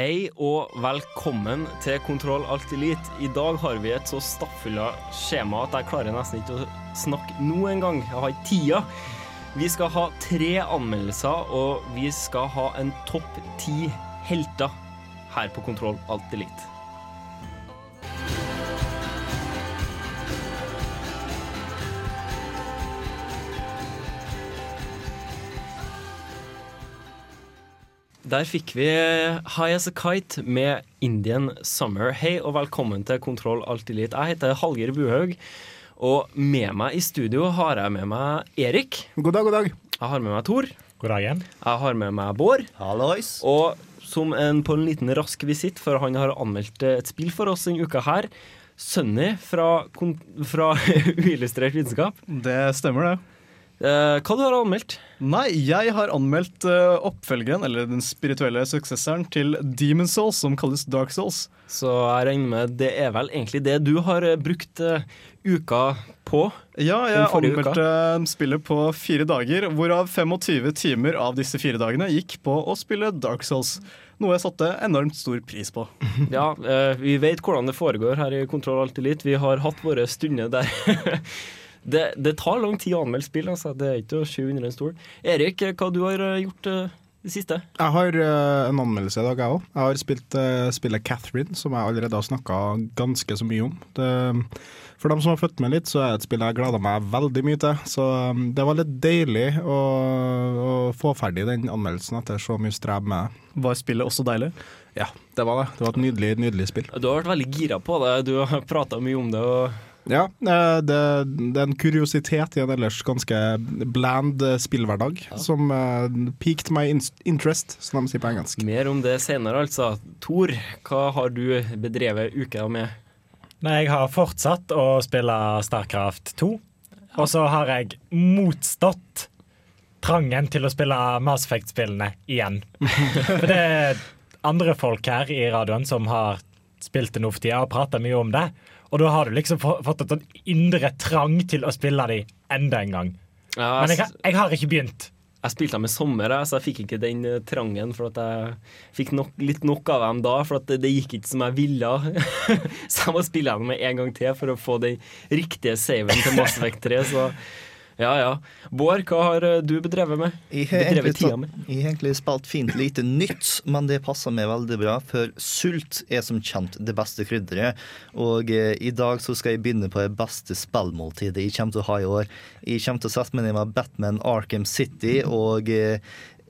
Hei og velkommen til Kontroll Alt Elite. I dag har vi et så stappfulla skjema at jeg klarer nesten ikke å snakke nå engang. Jeg har ikke tida. Vi skal ha tre anmeldelser, og vi skal ha en topp ti helter her på Kontroll Alt Elite. Der fikk vi High As A Kite med Indian Summer. Hei og velkommen til Kontroll Alltid Litt. Jeg heter Hallgeir Buhaug, og med meg i studio har jeg med meg Erik. God dag, god dag. Jeg har med meg Tor. God dag igjen. Jeg har med meg Bård. Hallois. Og som en, på en liten rask visitt, for han har anmeldt et spill for oss denne uka her, Sunny fra, fra Uillustrert vitenskap. Det stemmer, det. Eh, hva du har anmeldt? Nei, jeg har anmeldt uh, oppfølgeren, eller den spirituelle suksesseren, til Demon Souls, som kalles Dark Souls. Så jeg regner med det er vel egentlig det du har eh, brukt uh, uka på. Ja, jeg anmeldte spillet på fire dager, hvorav 25 timer av disse fire dagene gikk på å spille Dark Souls. Noe jeg satte enormt stor pris på. Ja, vi vet hvordan det foregår her i Kontroll Alltid Litt. Vi har hatt våre stunder der. det, det tar lang tid å anmelde spill, altså. Det er ikke å skyve under en stol. Erik, hva du har eh, gjort uh, det siste? Jeg har uh, en anmeldelse i dag, jeg òg. Jeg har spilt uh, spillet Catherine, som jeg allerede har snakka ganske så mye om. Det, for dem som har født med litt, så er det et spill jeg gleder meg veldig mye til. Så um, det var litt deilig å, å få ferdig den anmeldelsen etter så mye strev med det. Var spillet også deilig? Ja, det var det. Det var et nydelig, nydelig spill. Du har vært veldig gira på det. Du har prata mye om det. og Ja, eh, det, det er en kuriositet i en ellers ganske bland spillhverdag spillhverdag som uh, piqued my in interest, som de sier på engelsk. Mer om det senere, altså. Tor, hva har du bedrevet uka med? Nei, jeg har fortsatt å spille Starcraft 2. Og så har jeg motstått trangen til å spille Mass Effect-spillene igjen. For det er andre folk her i radioen som har spilt det nå for tida og prata mye om det. Og da har du liksom fått en sånn indre trang til å spille de enda en gang. Ja, Men jeg, har- jeg har ikke begynt. Jeg spilte dem i sommer, så jeg fikk ikke den eh, trangen. For at jeg fikk nok, litt nok av dem da, for at det, det gikk ikke som jeg ville. så jeg må spille dem en gang til for å få den riktige saven til Mass Effect 3. Så ja, ja. Bård, hva har eh, du bedrevet med? Jeg har, Bedrevet egentlig, med? jeg har egentlig spilt fint lite nytt, men det passer meg veldig bra, for sult er som kjent det beste krydderet. Og eh, i dag så skal jeg begynne på det beste spillmåltidet jeg kommer til å ha i år. Jeg kommer til å sette meg ned med Batman Arkham City, og eh,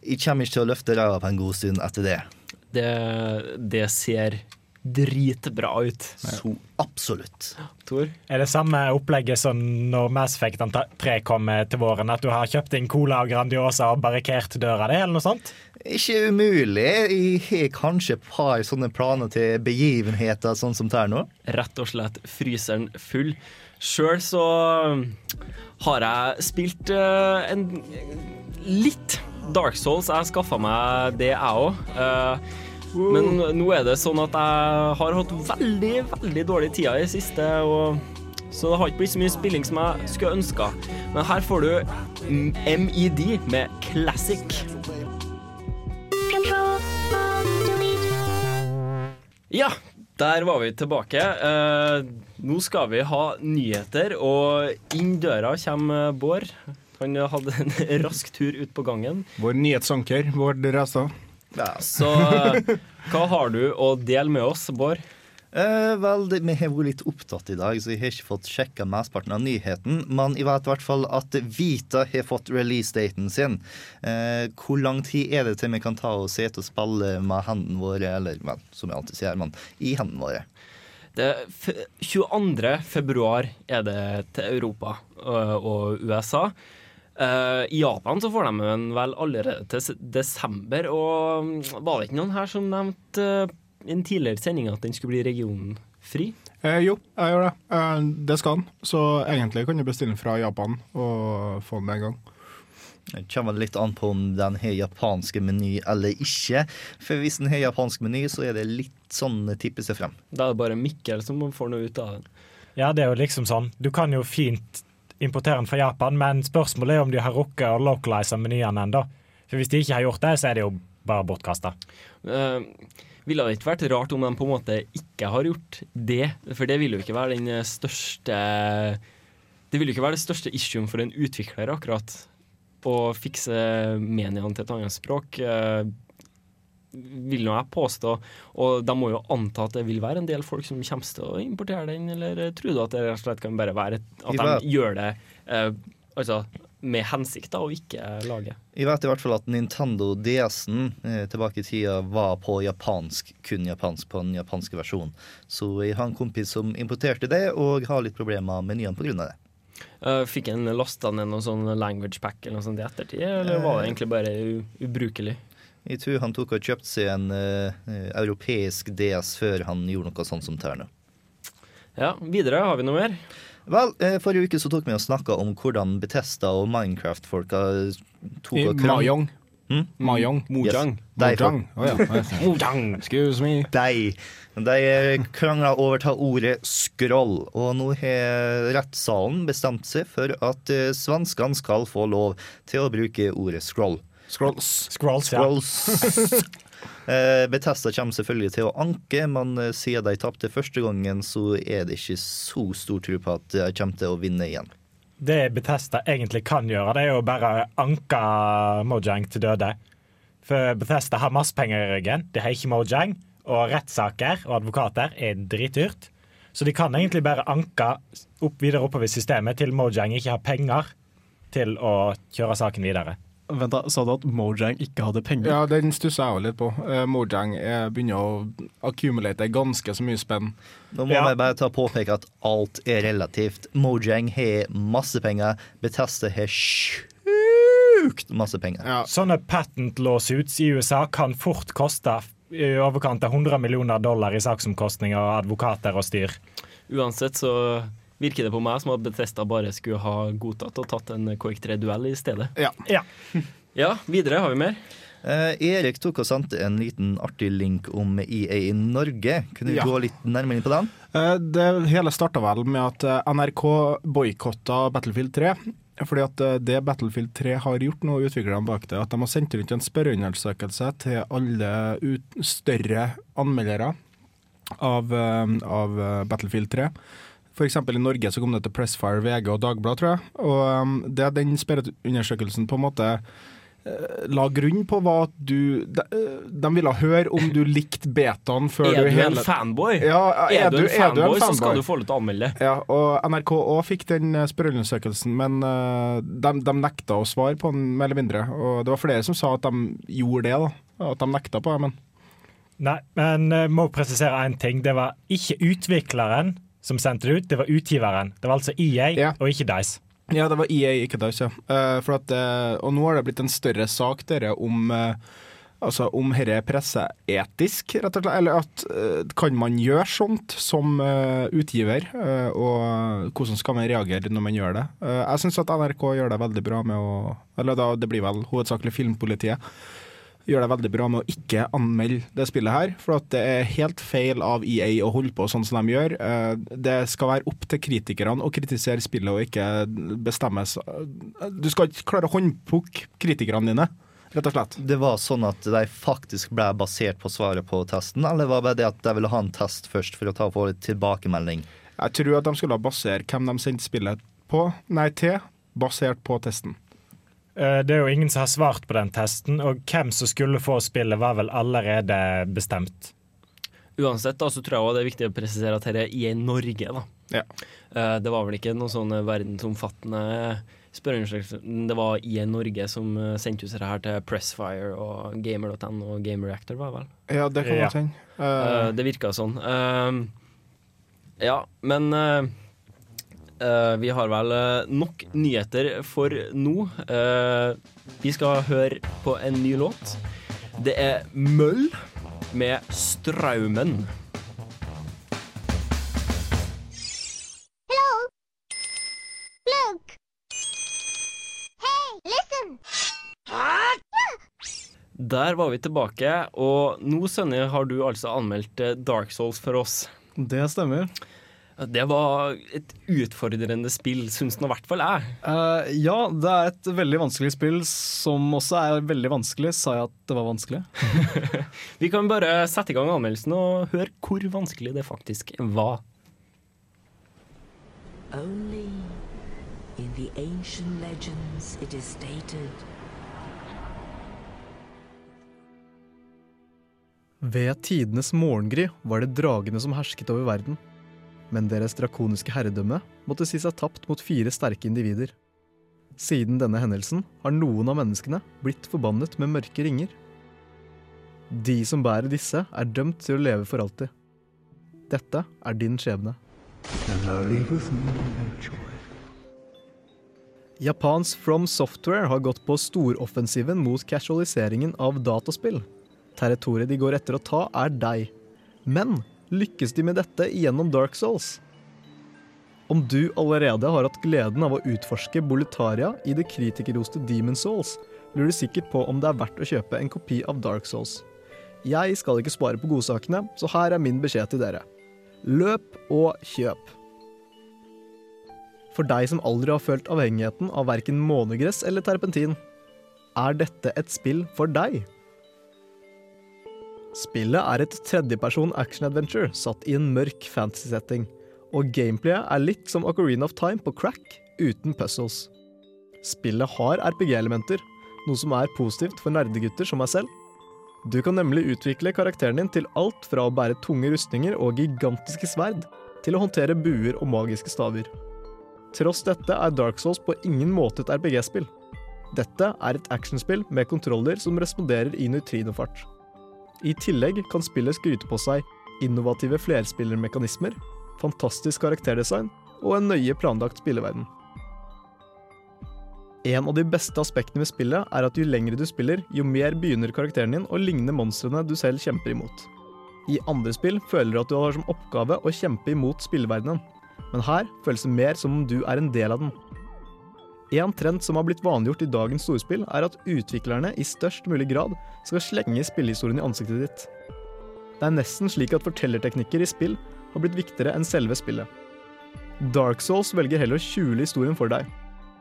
jeg kommer ikke til å løfte ræva på en god stund etter det. Det, det ser dritbra ut. Så absolutt. Tor? Er det samme opplegget som når Mass Effect 3 kommer til våren? At du har kjøpt inn Cola og Grandiosa og barrikert døra di, eller noe sånt? Ikke umulig. Jeg har kanskje et par sånne planer til begivenheter sånn som det er nå. rett og slett fryseren full. Sjøl så har jeg spilt uh, en litt Dark Souls. Jeg skaffa meg det, jeg òg. Men nå er det sånn at jeg har hatt veldig, veldig dårlig tid i det siste. Og, så det har ikke blitt så mye spilling som jeg skulle ønska. Men her får du MID MED med Classic. Ja, der var vi tilbake. Eh, nå skal vi ha nyheter, og inn døra kommer Bård. Han hadde en rask tur ut på gangen. Vår nyhetsanker, Bård Restad. Så eh, hva har du å dele med oss, Bård? Eh, vel, det, vi har vært litt opptatt i dag, så jeg har ikke fått sjekka mesteparten av nyheten. Men jeg vet i hvert fall at Vita har fått releasedaten sin. Eh, hvor lang tid er det til vi kan ta og sitte og spille med hendene våre, eller vel, som jeg alltid sier, men i hendene våre? Det er f 22. februar er det til Europa øh, og USA. Eh, I Japan så får de den vel allerede til desember, og mm, var det ikke noen her som nevnte uh, i en tidligere sending at den skulle bli regionfri. Eh, jo, jeg gjør det. Eh, det skal den. Så egentlig kan du bestille den fra Japan og få den med en gang. Det kommer litt an på om den har japanske meny eller ikke. For hvis den har japansk meny, så er det litt sånn tippe seg frem. Da er det bare Mikkel som får noe ut av den. Ja, det er jo liksom sånn. Du kan jo fint importere den fra Japan, men spørsmålet er om de har rukket å localize menyene ennå. For hvis de ikke har gjort det, så er det jo bare bortkasta. Uh, ville det ikke vært rart om de på en måte ikke har gjort det? For det vil jo ikke være den største Det vil jo ikke være det største issuen for en utvikler, akkurat. Å fikse meniene til et annet språk. eh, vil nå jeg påstå. Og de må jo anta at det vil være en del folk som kommer til å importere den, eller tror du at det rett og slett kan bare være at de gjør det eh, altså med hensikt, da, og ikke lage? Jeg vet i hvert fall at Nintendo DS-en eh, tilbake i tida var på japansk, kun japansk på den japanske versjonen. Så jeg har en kompis som importerte det, og har litt problemer med nyene pga. det. Uh, fikk en lasta ned noen sånn language pack eller noe sånt i ettertid, eller var det egentlig bare ubrukelig? Jeg tror han tok og kjøpte seg en eh, eh, europeisk DS før han gjorde noe sånt som terne. Ja, videre har vi noe mer. Vel, eh, forrige uke så tok vi og snakka om hvordan Betesta og Minecraft-folka tok og krang- Mayong. Hmm? Mayong. Mojang. Yes. Mojang. Oh, ja. Mojang. Excuse me. de, de krangla over ta ordet scroll, og nå har rettssalen bestemt seg for at eh, svenskene skal få lov til å bruke ordet scroll. Scrolls. Scrolls, ja. Scrolls. Eh, Bethesda kommer selvfølgelig til å anke, men eh, siden de tapte første gangen, så er det ikke så stor tro på at de kommer til å vinne igjen. Det Bethesda egentlig kan gjøre, det er jo bare anke Mojang til døde. For Bethesda har masse penger i ryggen. De har ikke Mojang. Og rettssaker og advokater er dritdyrt. Så de kan egentlig bare anke opp videre oppover systemet til Mojang ikke har penger til å kjøre saken videre. Vent da, Sa du at Mojang ikke hadde penger? Ja, den stusser jeg jo litt på. Uh, Mojang er, begynner å akkumulere ganske så mye spenn. Nå må Ja. jeg bare ta påpeke at alt er relativt. Mojang har masse penger. Bethesda har sjukt masse penger. Ja. Sånne patent lawsuits i USA kan fort koste i overkant av 100 millioner dollar i saksomkostninger og advokater og styr. Uansett så virker det på meg som at Bethesda bare skulle ha godtatt og tatt en KX3-duell i stedet. Ja. Ja. Ja, videre har vi mer. Eh, Erik tok og sendte en liten artig link om EA i Norge. Kunne du Ja. gå litt nærmere inn på den? Eh, Det hele starta vel med at eh, NRK boikotta Battlefield 3. Fordi at eh, det Battlefield 3 har gjort nå, utviklerne bak det, at de har sendt rundt en spørreundersøkelse til alle ut større anmeldere av, eh, av Battlefield 3. Eksempel i Norge så kom det til Pressfire, VG og Dagbladet, tror jeg. Og um, det er den spørreundersøkelsen på en måte eh, la grunn på hva at du de, eh, de ville høre om du likte betaen før du Er du en hele- fanboy? Ja, Er du en fanboy, er du en fanboy? så skal du få lov til å anmelde. Ja, og NRK òg fikk den eh, spørreundersøkelsen, men de, de nekta å svare på den, mer eller mindre. Og det var flere som sa at de gjorde det, da. At de nekta på det, men Nei, men jeg må presisere én ting. Det var ikke utvikleren som sendte det ut, det var utgiveren. Det var altså EA Ja. og ikke Dice. Ja, det var EA, ikke Dice. Ja. Uh, for at, uh, og nå har det blitt en større sak dere om uh, Altså om dette er presseetisk, rett og slett. Eller at kan man gjøre sånt som utgiver? og hvordan skal man reagere når man gjør det? Jeg syns at NRK gjør det veldig bra med å Eller da, det blir vel hovedsakelig Filmpolitiet. Gjør det veldig bra med å ikke anmelde det spillet her. For at det er helt feil av EA å holde på sånn som de gjør. Eh, Det skal være opp til kritikerne å kritisere spillet og ikke bestemmes Du skal ikke klare å håndplukke kritikerne dine, rett og slett. Det var sånn at de faktisk ble basert på svaret på testen, eller var det bare det at de ville ha en test først for å ta få tilbakemelding? Jeg tror at de skulle basere hvem de sendte spillet på, nei til, basert på testen. Eh, Det er jo ingen som har svart på den testen, og hvem som skulle få spillet, var vel allerede bestemt. Uansett da, så tror jeg også det er viktig å presisere at dette er i Norge. da. Ja. Eh, det var vel ikke noen sånn verdensomfattende spørreundersøkelse. Det var i Norge som eh, sendte ut dette her til Pressfire og Gamer.no og GameReactor, var det vel. Ja, det kan Ja. godt hende. Eh, Eh, det virka sånn. Ja, men vi har vel eh, nok nyheter for nå. Eh, vi skal høre på en ny låt. Det er Møll med Straumen. Hello? Look! Hey, listen! Der var vi tilbake, og nå, Sønne, har du altså anmeldt eh, Dark Souls for oss. Det stemmer. Det var et utfordrende spill, syns den i hvert fall er. Uh, ja, det er et veldig vanskelig spill som også er veldig vanskelig. Sa jeg at det var vanskelig? Vi kan bare sette i gang anmeldelsen og høre hvor vanskelig det faktisk var. Only in the ancient legends it is stated Ved tidenes morgengry var det dragene som hersket over verden. Men deres drakoniske herredømme måtte si seg tapt mot fire sterke individer. Siden denne hendelsen har noen av menneskene blitt forbannet med mørke ringer. De som bærer disse, er dømt til å leve for alltid. Dette er din skjebne. Japans From Software har gått på storoffensiven mot casualiseringen av dataspill. Territoriet de går etter å ta, er deg. Men lykkes de med dette gjennom Dark Souls? Om du allerede har hatt gleden av å utforske Boletaria i det kritikerroste Demon Souls, lurer du sikkert på om det er verdt å kjøpe en kopi av Dark Souls. Jeg skal ikke spare på godsakene, så her er min beskjed til dere. Løp og kjøp. For deg som aldri har følt avhengigheten av verken månegress eller terpentin, er dette et spill for deg? Spillet er et tredjeperson action-adventure satt i en mørk fantasy-setting, og gameplayet er litt som Ocarina of Time på crack, uten puzzles. Spillet har RPG-elementer, noe som er positivt for nerdegutter som meg selv. Du kan nemlig utvikle karakteren din til alt fra å bære tunge rustninger og gigantiske sverd, til å håndtere buer og magiske staver. Tross dette er Dark Souls på ingen måte et RPG-spill. Dette er et actionspill med kontroller som responderer i nøytrinofart. I tillegg kan spillet skryte på seg innovative flerspillermekanismer, fantastisk karakterdesign og en nøye planlagt spilleverden. En av de beste aspektene med spillet er at jo lengre du spiller, jo mer begynner karakteren din å ligne monstrene du selv kjemper imot. I andre spill føler du at du har som oppgave å kjempe imot spilleverdenen, men her føles det mer som om du er en del av den. En trend som har blitt vanliggjort i dagens storspill, er at utviklerne i størst mulig grad skal slenge spillehistorien i ansiktet ditt. Det er nesten slik at fortellerteknikker i spill har blitt viktigere enn selve spillet. Dark Souls velger heller å skjule historien for deg.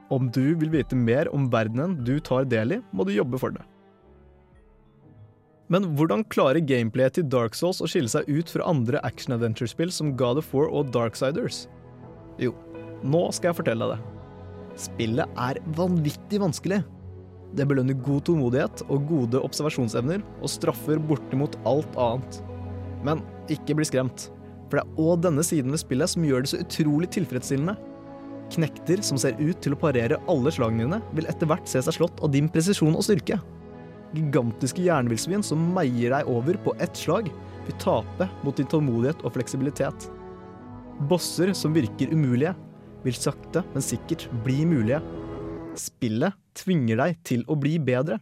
Om du vil vite mer om verdenen du tar del i, må du jobbe for det. Men hvordan klarer gameplayet til Dark Souls å skille seg ut fra andre action-adventure-spill som God of War og Darksiders? Jo, nå skal jeg fortelle deg det. Spillet er vanvittig vanskelig. Det belønner god tålmodighet og gode observasjonsevner, og straffer bortimot alt annet. Men ikke bli skremt, for det er òg denne siden ved spillet som gjør det så utrolig tilfredsstillende. Knekter som ser ut til å parere alle slagene dine, vil etter hvert se seg slått av din presisjon og styrke. Gigantiske jernvillsvin som meier deg over på ett slag, vil tape mot din tålmodighet og fleksibilitet. Bosser som virker umulige, vil sakte, men sikkert bli mulige. Spillet tvinger deg til å bli bedre.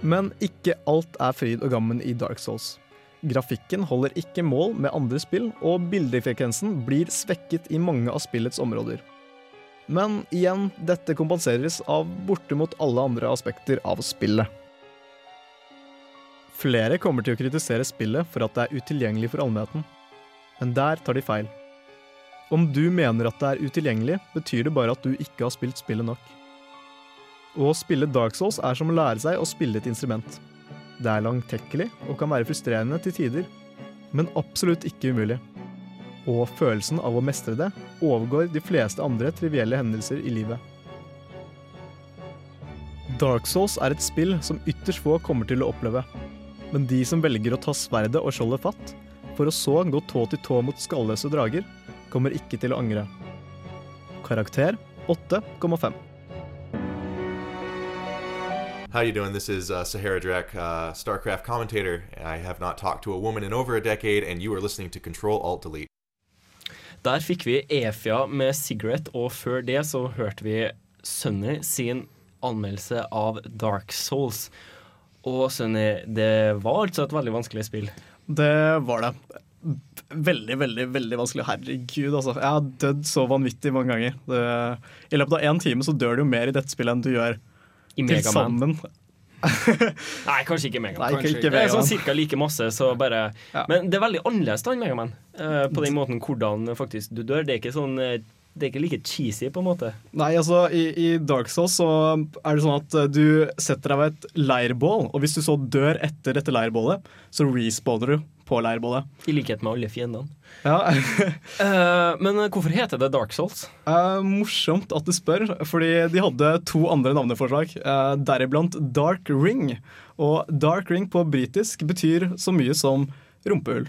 Men ikke alt er fryd og gammen i Dark Souls. Grafikken holder ikke mål med andre spill, og bildefrekvensen blir svekket i mange av spillets områder. Men igjen, dette kompenseres av bortimot alle andre aspekter av spillet. Flere kommer til å kritisere spillet for at det er utilgjengelig for allmennheten. Men der tar de feil. Om du mener at det er utilgjengelig, betyr det bare at du ikke har spilt spillet nok. Å spille Dark Souls er som å lære seg å spille et instrument. Det er langtekkelig og kan være frustrerende til tider, men absolutt ikke umulig. Og følelsen av å mestre det overgår de fleste andre trivielle hendelser i livet. Dark Souls er et spill som ytterst få kommer til å oppleve. Men de som velger å ta sverdet og skjoldet fatt, for å så gå tå til tå mot skalløse drager, kommer ikke til å angre. Karakter 8,5. How you doing? This is uh, Sahara Drek, uh, StarCraft commentator. I have not talked to a woman in over a decade, and you are listening to Control Alt Delete. Der fikk vi Efia med Cigarette, og før det så hørte vi Sunny sin anmeldelse av Dark Souls. Og Sunny, det var altså et veldig vanskelig spill. Det var det. Veldig, veldig veldig vanskelig. Herregud, altså. Jeg har dødd så vanvittig mange ganger. Det, I løpet av én time så dør du jo mer i dette spillet enn du gjør I til Mega sammen. Nei, kanskje ikke Megaman. Nei, ikke- ikke det er sånn cirka like masse, så bare Men det er veldig annerledes enn Megaman. Uh, på den måten hvordan faktisk du dør. Det er ikke sånn eh, Det er ikke like cheesy, på en måte. Nei, altså i, i Dark Souls så er det sånn at eh, du setter deg ved et leirbål, og hvis du så dør etter dette leirbålet, så respawner du på leirbålet. I likhet med alle fiendene. Ja. uh, men hvorfor heter det Dark Souls? Uh, morsomt at du spør, fordi de hadde to andre navneforslag, uh, deriblant Dark Ring. Og Dark Ring på britisk betyr så mye som rumpehull.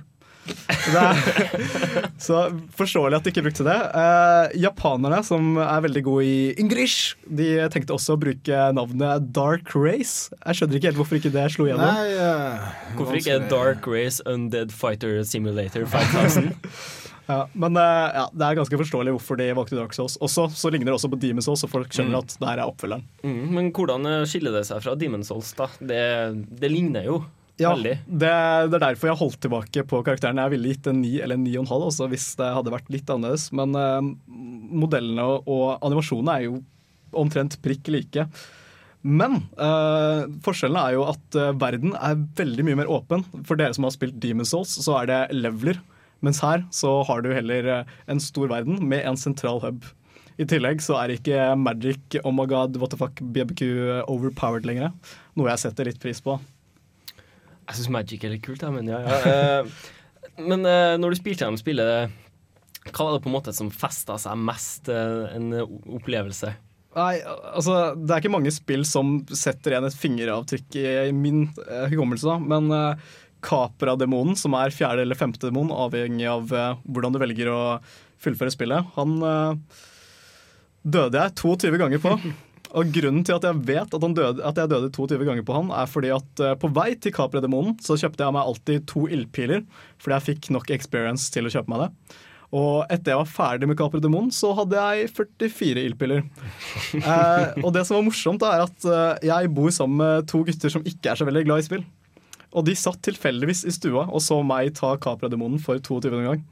Det er, så forståelig at de ikke brukte det. Eh, japanerne, som er veldig gode i English, de tenkte også å bruke navnet Dark Race. Jeg skjønner ikke helt hvorfor ikke det slo gjennom. Nei, uh, Hvorfor ikke Dark Race Undead Fighter Simulator 5000? Ja, men eh, ja, det er ganske forståelig hvorfor de valgte Dark Souls. Også så ligner det også på Demon's Souls, så folk skjønner Mm. at det her er oppfølgeren. Mm, men hvordan skiller det seg fra Demon's Souls, da? Det, det ligner jo Ja, det, det er derfor jeg holdt tilbake på karakteren. Jeg ville gitt en 9 eller en 9,5 også, hvis det hadde vært litt annerledes. Men uh, modellene og, og animasjonene er jo omtrent prikk like. Men uh, forskjellen er jo at uh, verden er veldig mye mer åpen. For dere som har spilt Demon Souls, så er det leveler. Mens her så har du heller eh, en stor verden med en sentral hub. I tillegg så er ikke Magic, oh my god, what the fuck, BBQ overpowered lenger. Noe jeg setter litt pris på. Jeg syns Magic er litt kult, ja, men ja. ja. Eh, men eh, når du spilte gjennom spillet, hva var det på en måte som festa seg mest eh, en opplevelse? Nei, altså Det er ikke mange spill som setter igjen et fingeravtrykk i, min eh, hukommelse, da. Men Capra-demonen, som er fjerde eller femte demon, avhengig av eh, hvordan du velger å fullføre spillet, han eh, døde jeg 22 ganger på. Og grunnen til at jeg vet at, han døde, at jeg døde 22 ganger på han, er fordi at eh, på vei til Capra-demonen så kjøpte jeg meg alltid to ildpiler, fordi jeg fikk nok experience til å kjøpe meg det. Og etter jeg var ferdig med Capra Demon, så hadde jeg 44 ildpiller. eh, og det som var morsomt, er at eh, jeg bor sammen med to gutter som ikke er så veldig glad i spill. Og de satt tilfeldigvis i stua og så meg ta Capra Demonen for 22. gang.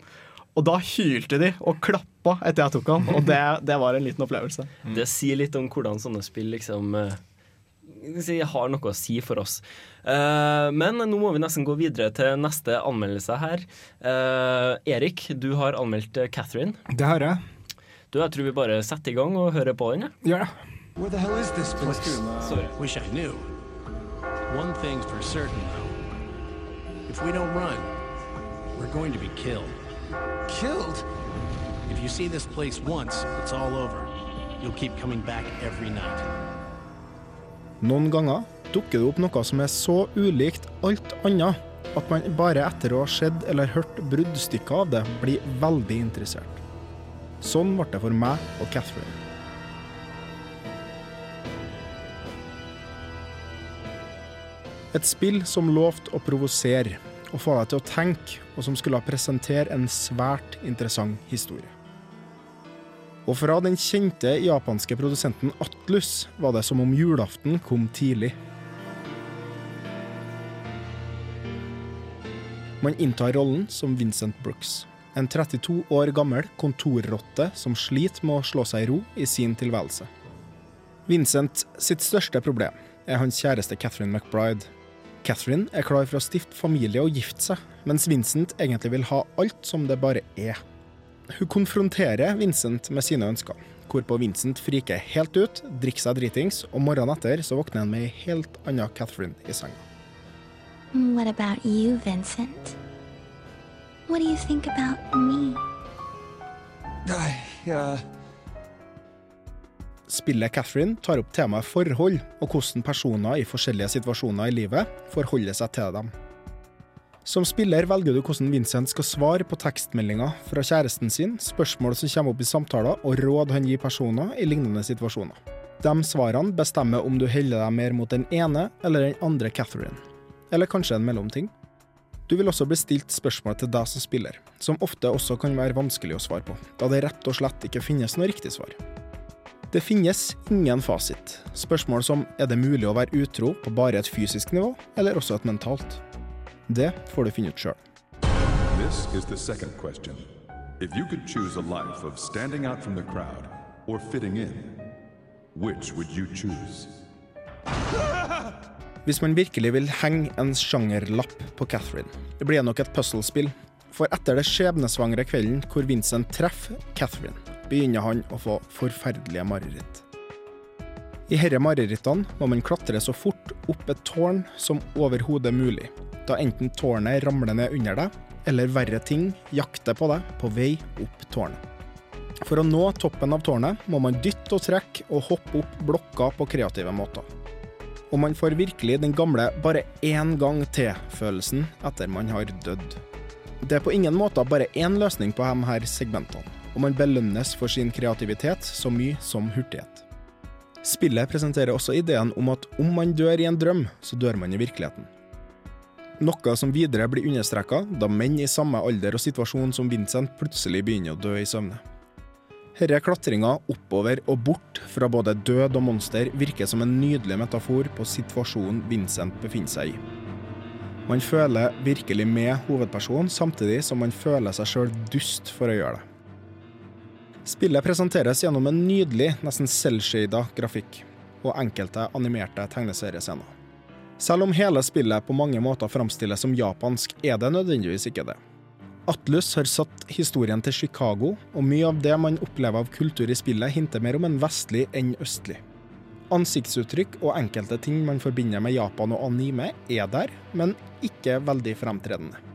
Og da hylte de og klappa etter jeg tok han, og det, det var en liten opplevelse. Det sier litt om hvordan sånne spill liksom eh, har noe å si for oss. Eh, men nå må vi nesten gå videre til neste anmeldelse her. Eh, Erik, du har anmeldt Catherine. Det har jeg. Du, Jeg tror vi bare setter i gang og hører på den. Gjør det. Where the hell is this place? Sorry. Wish I knew. One thing's for certain, though. If we don't run, we're going to be killed. Killed? If you see this place once, it's all over. You'll keep coming back every night. Noen ganger dukker det opp noe som er så ulikt alt annet at man bare etter å ha sett eller hørt bruddstykker av det, blir veldig interessert. Sånn ble det for meg og Catherine. Et spill som lovte å provosere og få deg til å tenke, og som skulle presentere en svært interessant historie. Og fra den kjente japanske produsenten Atlus var det som om julaften kom tidlig. Man inntar rollen som Vincent Brooks, en 32 år gammel kontorrotte som sliter med å slå seg i ro i sin tilværelse. Vincent sitt største problem er hans kjæreste Catherine McBride. Catherine er klar for å stifte familie og gifte seg, mens Vincent egentlig vil ha alt som det bare er. Hun konfronterer Vincent med sine ønsker, hvorpå Vincent friker helt ut, drikker seg dritings, og morgenen etter så våkner han med ei helt anna Catherine i senga. What about you, Vincent? What do you think about me? I, uh, Spillet Catherine tar opp temaet forhold, og hvordan personer i forskjellige situasjoner i livet forholder seg til dem. Som spiller velger du hvordan Vincent skal svare på tekstmeldinger fra kjæresten sin, spørsmål som kommer opp i samtaler, og råd han gir personer i lignende situasjoner. De svarene bestemmer om du heller deg mer mot den ene eller den andre Catherine. Eller kanskje en mellomting. Du vil også bli stilt spørsmål til deg som spiller, som ofte også kan være vanskelig å svare på, da det rett og slett ikke finnes noe riktig svar. Det finnes ingen fasit. Spørsmål som er det mulig å være utro på bare et fysisk nivå, eller også et mentalt? Det får du finne ut sjøl. This is the second question. If you could choose a life of standing out from the crowd or fitting in, which would you choose? Hvis man virkelig vil henge en sjangerlapp på Catherine, blir det nok et puzzlespill. For etter det skjebnesvangre kvelden hvor Vincent treffer Catherine, begynner han å få forferdelige mareritt. I herre marerittene må man klatre så fort opp et tårn som overhodet mulig, da enten tårnet ramler ned under deg, eller verre ting jakter på deg på vei opp tårnet. For å nå toppen av tårnet må man dytte og trekke og hoppe opp blokker på kreative måter. Og man får virkelig den gamle 'bare én gang til'-følelsen etter man har dødd. Det er på ingen måte bare én løsning på her segmentene, og man belønnes for sin kreativitet så mye som hurtighet. Spillet presenterer også ideen om at om man dør i en drøm, så dør man i virkeligheten. Noe som videre blir understreka da menn i samme alder og situasjon som Vincent plutselig begynner å dø i søvne. Herre klatringa oppover og bort fra både død og monster virker som en nydelig metafor på situasjonen Vincent befinner seg i. Man føler virkelig med hovedpersonen, samtidig som man føler seg sjøl dust for å gjøre det. Spillet presenteres gjennom en nydelig, nesten selvshada grafikk og enkelte animerte tegneseriescener. Selv om hele spillet på mange måter framstilles som japansk, er det nødvendigvis ikke det. Atlus har satt historien til Chicago, og mye av det man opplever av kultur i spillet, hinter mer om en vestlig enn østlig. Ansiktsuttrykk og enkelte ting man forbinder med Japan og anime, er der, men ikke veldig fremtredende.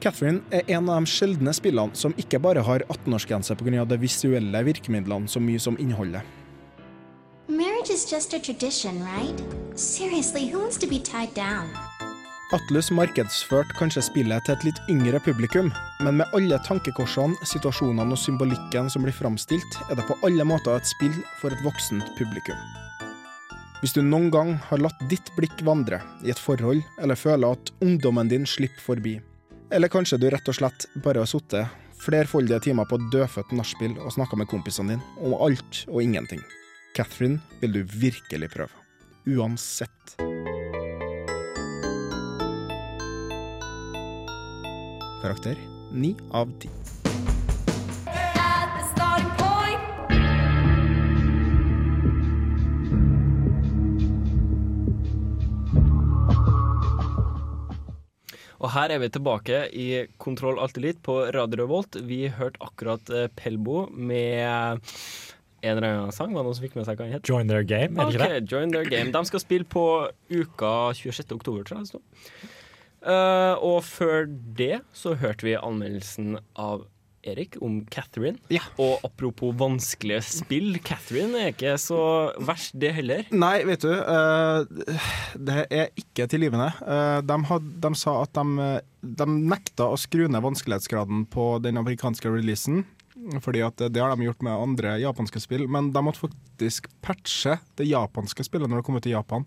Catherine er en av de sjeldne spillene som ikke bare har 18-årsgrense pga. de visuelle virkemidlene så mye som innholdet. Marriage is just a tradition, right? Seriously, who wants to be tied down? Atlus markedsførte kanskje spillet til et litt yngre publikum, men med alle tankekorsene, situasjonene og symbolikken som blir framstilt, er det på alle måter et spill for et voksent publikum. Hvis du noen gang har latt ditt blikk vandre i et forhold, eller føler at ungdommen din slipper forbi, eller kanskje du rett og slett bare har sittet flerfoldige timer på dødfødt nachspiel og snakka med kompisene dine om alt og ingenting. Catherine vil du virkelig prøve. Uansett. Karakter 9 av 10. Og her er vi tilbake i Kontroll alltid litt på Radio Revolt. Vi hørte akkurat eh, Pelbo med en eller annen sang. Var det noen som fikk med seg hva den het? Join their game, er det ikke Ok, Join Their Game. De skal spille på uka 26. oktober, tror jeg det. Eh, og før det så hørte vi anmeldelsen av Erik om Catherine. Og apropos vanskelige spill, Catherine er ikke så verst, det heller. Nei, vet du, eh, det er ikke tilgivende. Eh, de, had, de sa at de, eh, de nekta å skru ned vanskelighetsgraden på den amerikanske releasen. Fordi at Det har de gjort med andre japanske spill, men de måtte faktisk patche det japanske spillet når det kom ut i Japan.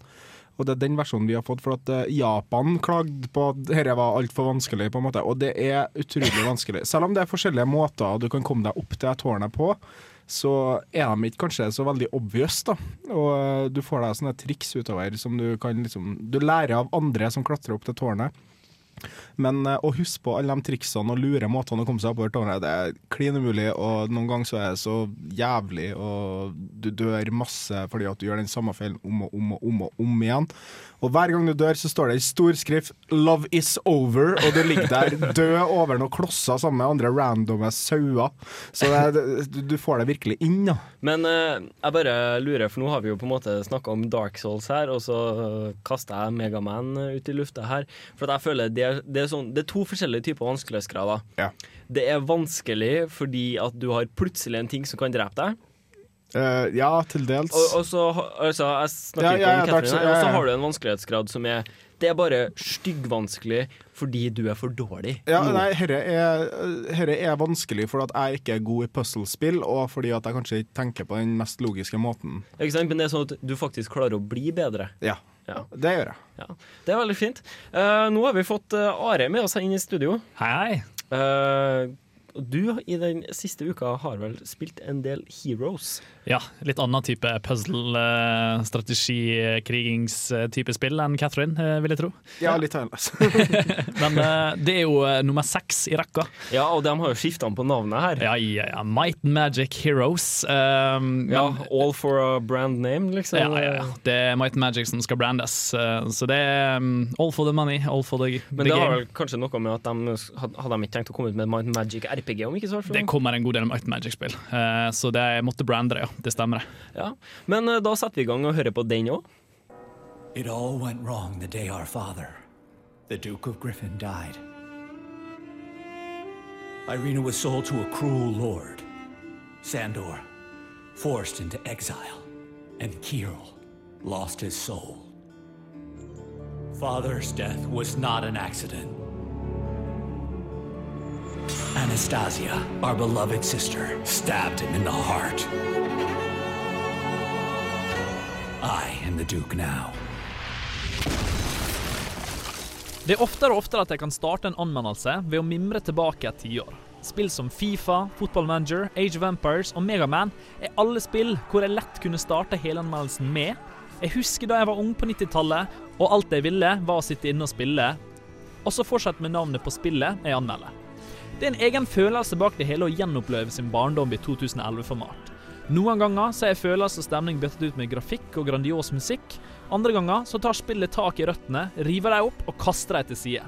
Og det er den versjonen vi har fått, for at eh, Japan klagde på at dette var altfor vanskelig, på en måte. Og det er utrolig vanskelig. Selv om det er forskjellige måter du kan komme deg opp til tårnet på, så er de ikke kanskje så veldig obvious, da. Og eh, du får deg sånne triks utover som du kan liksom Du lærer av andre som klatrer opp til tårnet. Men eh, å huske på alle de triksene og lure måtene å komme seg oppover tårnet, det er klin umulig, og noen ganger så er det så jævlig, og du dør masse fordi at du gjør den samme feilen om og om og om og om igjen. Og hver gang du dør, så står det i stor skrift 'Love is over', og du ligger der død over noen klosser sammen med andre randomme sauer. Så det, det, du- får det virkelig inn, da. Men eh, jeg bare lurer, for nå har vi jo på en måte snakka om Dark Souls her, og så kaster jeg Megaman ut i lufta her. For jeg føler det er, det er, sånn, det er to forskjellige typer vanskelighetsgrader. Det er vanskelig fordi at du har plutselig en ting som kan drepe deg. Uh, ja, til dels. Og, og så, altså, jeg snakker Ja, ikke ja, ja, om Catherine her, og ja, så ja. har du en vanskelighetsgrad som er Det er bare styggvanskelig fordi du er for dårlig. Ja, nei, herre er, herre er vanskelig fordi at jeg ikke er god i puzzlespill, og fordi at jeg kanskje ikke tenker på den mest logiske måten. Ikke sant? Men det er sånn at du faktisk klarer å bli bedre. Ja, det gjør jeg. Ja, det er veldig fint. Uh, nå har vi fått uh, Are med oss inn i studio. Hei, hei. Og du i den siste uka har vel spilt en del Heroes? Ja, litt annen type puzzle, eh, strategi, krigingstype spill enn Catherine, eh, vil jeg tro. Ja, litt annerledes. Men eh, det er jo nummer seks i rekka. Ja, og de har jo skifta på navnet her. Ja, ja, ja. Might and Magic Heroes. Um, Ja, men- All for a brand name, liksom. ja, ja, ja. Det er Might and Magic som skal brandes. så det er um, all for the money, all for the, Men the det har vel kanskje noe med at de hadde de ikke tenkt å komme ut med Mind Magic RPG om ikke så altfor Det kommer en god del Might Magic-spill, eh, så det jeg måtte brande det, ja. Det stemmer. det. Ja. Men eh, da setter vi i gang og hører på den òg. It all went wrong the day our father, the Duke of Griffin, died. Irina was sold to a cruel lord, Sandor, forced into exile, and Kirill lost his soul. Father's death was not an accident. Anastasia, our beloved sister, stabbed him in the heart. I am the Duke now. Det er oftere og oftere at jeg kan starte en anmeldelse ved å mimre tilbake et tiår. Spill som Fifa, Football Manager, Age of Empires og Megaman er alle spill hvor jeg lett kunne starte helanmeldelsen med. Jeg husker da jeg var ung på 90-tallet, og alt jeg ville var å sitte inne og spille, og så fortsette med navnet på spillet jeg anmelder. Det er en egen følelse bak det hele å gjenoppleve sin barndom i 2011-format. Noen ganger så er følelse og stemning byttet ut med grafikk og grandios musikk. Andre ganger så tar spillet tak i røttene, river dem opp og kaster dem til side.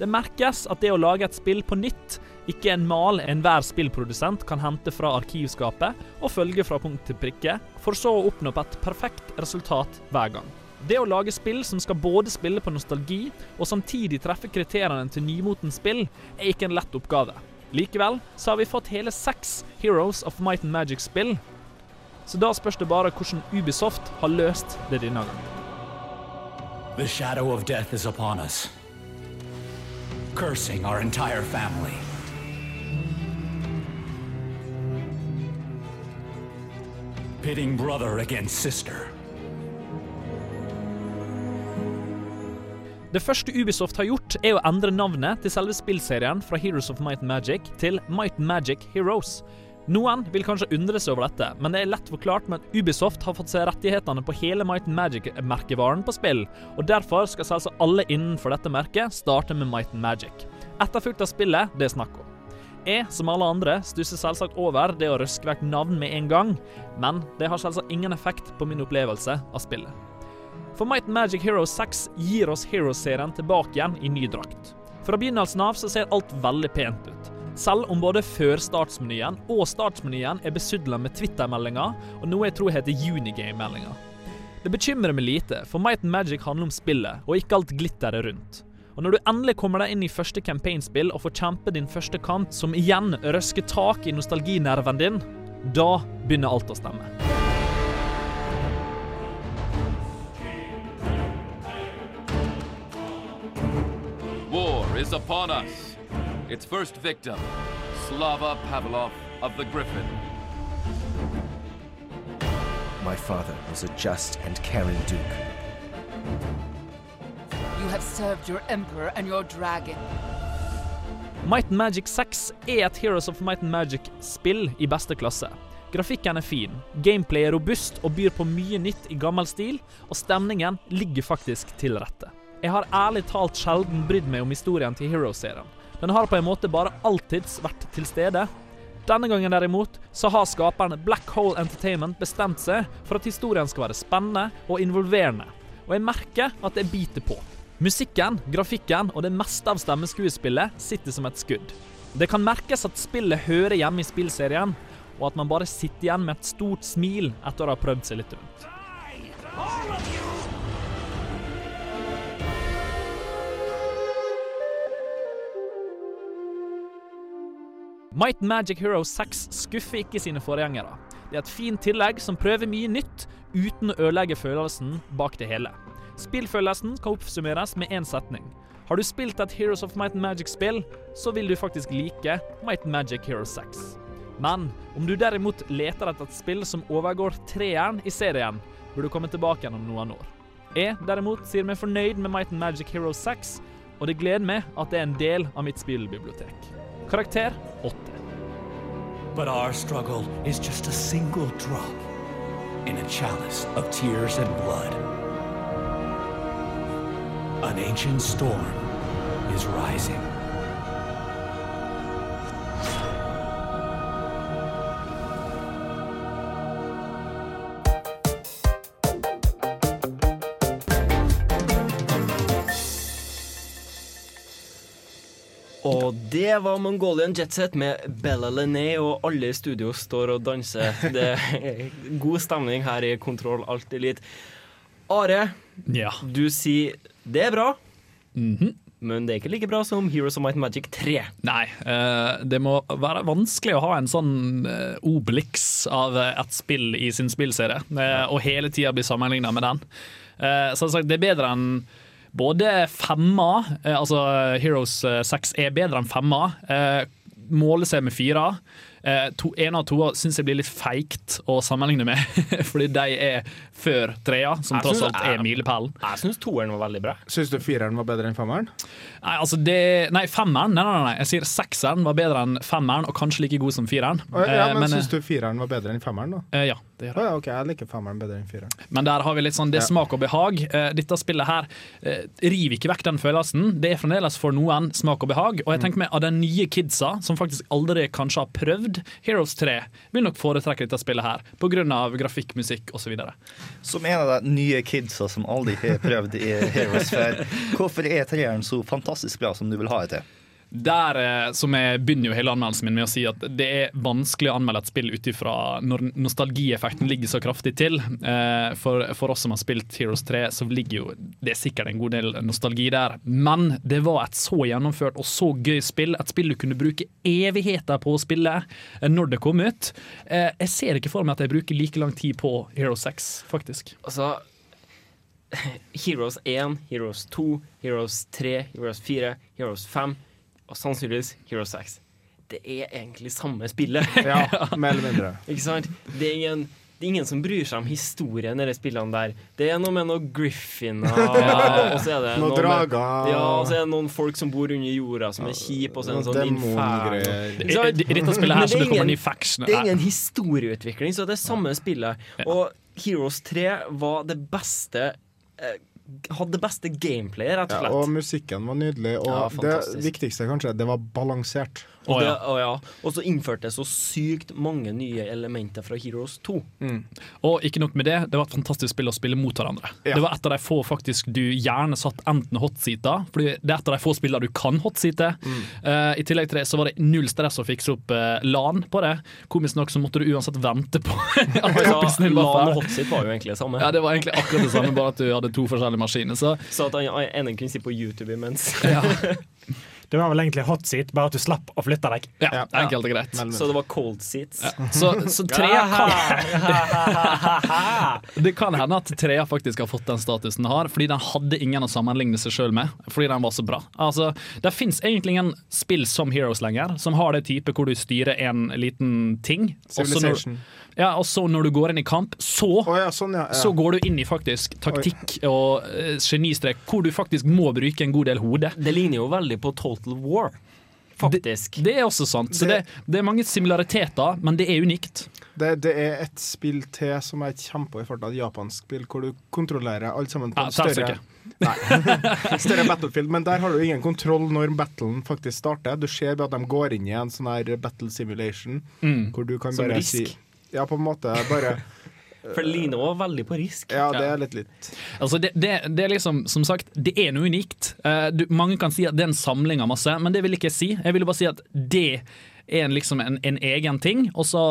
Det merkes at det å lage et spill på nytt ikke en mal enhver spillprodusent kan hente fra arkivskapet og følge fra punkt til prikke, for så å oppnå et perfekt resultat hver gang. Det å lage spill som skal både spille på nostalgi og samtidig treffe kriteriene til nymotens spill, er ikke en lett oppgave. Likevel så har vi fått hele seks Heroes of Might and Magic-spill. Så da spørs det bare hvordan Ubisoft har løst det denne gangen. The shadow of death is upon us, cursing our entire family. Pitting brother against sister. Det første Ubisoft har gjort, er å endre navnet til selve spillserien fra Heroes of Might and Magic til Might and Magic Heroes. Noen vil kanskje undre seg over dette, men det er lett forklart med at Ubisoft har fått seg rettighetene på hele Might and Magic-merkevaren på spill, og derfor skal selvsagt alle innenfor dette merket starte med Might and Magic. Etterfulgt av spillet det er snakk om. Jeg, som alle andre, stusser selvsagt over det å røske vekk navn med en gang, men det har selvsagt ingen effekt på min opplevelse av spillet. For Might and Magic Heroes 6 gir oss Heroes-serien tilbake igjen i ny drakt. Fra begynnelsen av så ser alt veldig pent ut. Selv om både før-startsmenyen og startsmenyen er besudla med Twitter-meldinger og noe jeg tror heter Unigame-meldinger. Det bekymrer meg lite, for Might and Magic handler om spillet, og ikke alt glitteret rundt. Og når du endelig kommer deg inn i første campaignspill og får kjempe din første kamp som igjen røsker tak i nostalginerven din, da begynner alt å stemme. Is upon us. Its first victim, Slava Pavlov of the Griffin. My father was a just and caring duke. You have served your emperor and your dragon. Might and Magic 6 er et Heroes of Might and Magic-spill i beste klasse. Grafikken er fin, gameplay er robust og byr på mye nytt i gammel stil, og stemningen ligger faktisk til rette. Jeg har ærlig talt sjelden brydd meg om historien til Heroes-serien. Den har på en måte bare alltids vært til stede. Denne gangen derimot så har skaperen Black Hole Entertainment bestemt seg for at historien skal være spennende og involverende, og jeg merker at det biter på. Musikken, grafikken og det meste av stemmeskuespillet sitter som et skudd. Det kan merkes at spillet hører hjemme i spillserien, og at man bare sitter igjen med et stort smil etter å ha prøvd seg litt rundt. Might Magic Hero 6 skuffer ikke sine forgjengere. Det er et fint tillegg som prøver mye nytt, uten å ødelegge følelsen bak det hele. Spillfølelsen kan oppsummeres med én setning. Har du spilt et Heroes of Might and Magic-spill, så vil du faktisk like Might and Magic Hero 6. Men om du derimot leter etter et spill som overgår treeren i serien, bør du komme tilbake igjen om noen år. Jeg derimot sier meg fornøyd med Might and Magic Hero 6, og det gleder meg at det er en del av mitt spillbibliotek. Karakter 8. But our struggle is just a single drop in a chalice of tears and blood. An ancient storm is rising. Og det var Mongolian Jetset med Bella Lené, og alle i studio står og danser. Det er god stemning her i Kontroll Alt Elite. Are, du sier det er bra, men det er ikke like bra som Heroes of Might and Magic 3. Nei, eh, det må være vanskelig å ha en sånn eh, Obelix av eh, et spill i sin spillserie, og hele tida bli sammenligna med den. Som sagt, det er bedre enn både femma, eh, altså Heroes eh, 6 er bedre enn femma. Eh, måler seg med fire. Eh, to, en av toa syns jeg blir litt feigt å sammenligne med, fordi de er før trea, som Jeg tross synes- alt er milepælen. Jeg syns toeren var veldig bra. Syns du fireren var bedre enn femmeren? Nei, altså det, nei, femmeren. Nei, nei, nei, nei. Jeg sier sekseren var bedre enn femmeren, og kanskje like god som fireren. Ja, men, men eh, Syns du fireren var bedre enn femmeren, da? eh, ja, det gjør ja, ok, jeg liker femmeren bedre enn fireren. Men der har vi litt sånn, det er smak og behag. Eh, Dette spillet her eh, river ikke vekk den følelsen. Det er fremdeles for noen smak og behag. Og jeg tenker meg av de nye kidsa, som faktisk aldri kanskje har prøvd Heroes 3, vil nok foretrekke dette spillet her, pga. grafikk, musikk osv. Som en av de nye kidsa som aldri har prøvd i Heroes før, hvorfor er treeren så fantastisk bra som du vil ha det til? Der eh, som jeg begynner jo hele anmeldelsen min med å si at det er vanskelig å anmelde et spill ut ifra når nostalgieffekten ligger så kraftig til. Eh, For, for oss som har spilt Heroes 3, så ligger jo det er sikkert en god del nostalgi der. Men det var et så gjennomført og så gøy spill. Et spill du kunne bruke evigheter på å spille eh, når det kom ut. Eh, Jeg ser ikke for meg at jeg bruker like lang tid på Heroes 6, faktisk. Altså Heroes 1, Heroes 2, Heroes 3, Heroes 4, Heroes 5 og sannsynligvis Heroes 6. Det er egentlig samme spillet. Ja, mer eller mindre. Ikke sant? Det er ingen, det er ingen som bryr seg om historien i de spillene der. Det er noe med noen griffiner, og så er det Noen drager. Ja, og så er det noen folk som bor under jorda som er kjipe, og så er det en sånn inferno. I- dette spillet her så det er kommer faction. Det er ingen historieutvikling, så det er samme spillet. Og Heroes 3 var det beste Hadde det beste gameplayet, rett og Ja, slett. og musikken var nydelig, og Ja, det viktigste kanskje, det var balansert. Og, det, og, ja. og så innførte det så sykt mange nye elementer fra Heroes 2. Og ikke nok med det, det var et fantastisk spill å spille mot hverandre. Ja. Det var et av de få faktisk du gjerne satt enten hotseata, fordi det er et av de få spillene du kan hotseate. Eh, I tillegg til det så var det null stress å fikse opp uh, LAN på det. Komisk nok så måtte du uansett vente på at Ja, kompisen din var LAN og hotseat var jo egentlig det samme. Ja, det var egentlig akkurat det samme, bare at du hadde to forskjellige maskiner. Så Så at han ene kunne si på YouTube imens. Det var vel egentlig hot seat, bare at du slapp å flytte deg. Ja, enkelt og greit. Så det var cold seats. Så, så trea kan Det kan hende at trea faktisk har fått den statusen den har, fordi den hadde ingen å sammenligne seg sjøl med. Fordi den var så bra. Altså, Det fins egentlig ingen spill som Heroes lenger, som har det type hvor du styrer en liten ting. Civilization. når-. Ja, og så når du går inn i kamp, så, sånn, ja, ja. så går du inn i faktisk taktikk og uh, genistrek, hvor du faktisk må bruke en god del hode. Det ligner jo veldig på Total War, faktisk. Det, det er også sant. Så det, det er mange similariteter, men det er unikt. Det, det er et spill til som jeg kjemper i farta, et japansk spill, hvor du kontrollerer alt sammen på en større. Nei. større battlefield. Men der har du ingen kontroll når battlen faktisk starter. Du ser at de går inn i en sånn her battle simulation, Mm. hvor du kan Som bare Risk. si Ja, på en måte bare For det ligner også veldig på Risk. Ja, det er litt litt. Altså det, det, det er liksom, som sagt, det er noe unikt. Eh, du, mange kan si at det er en samling av masse, men det vil ikke jeg si. Jeg vil bare si at det er en, liksom en, en egen ting, og så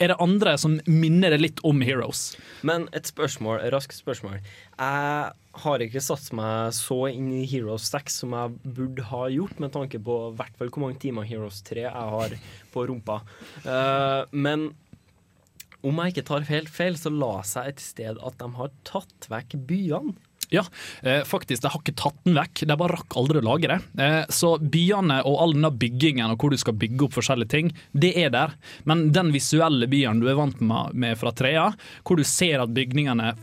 er det andre som minner det litt om Heroes. Men et spørsmål, raskt spørsmål. Jeg har ikke satt meg så inn i Heroes 6 som jeg burde ha gjort, med tanke på hvert fall hvor mange timer Heroes 3 jeg har på rumpa. Eh, men om jeg ikke tar helt feil, så la seg et sted at de har tatt vekk byene. Ja, eh, faktisk, de har ikke tatt den vekk, de bare rakk aldri å lage det. Eh, så byene og all denne byggingen og hvor du skal bygge opp forskjellige ting, det er der. Men den visuelle byen du er vant med, fra trea, hvor du ser at bygningene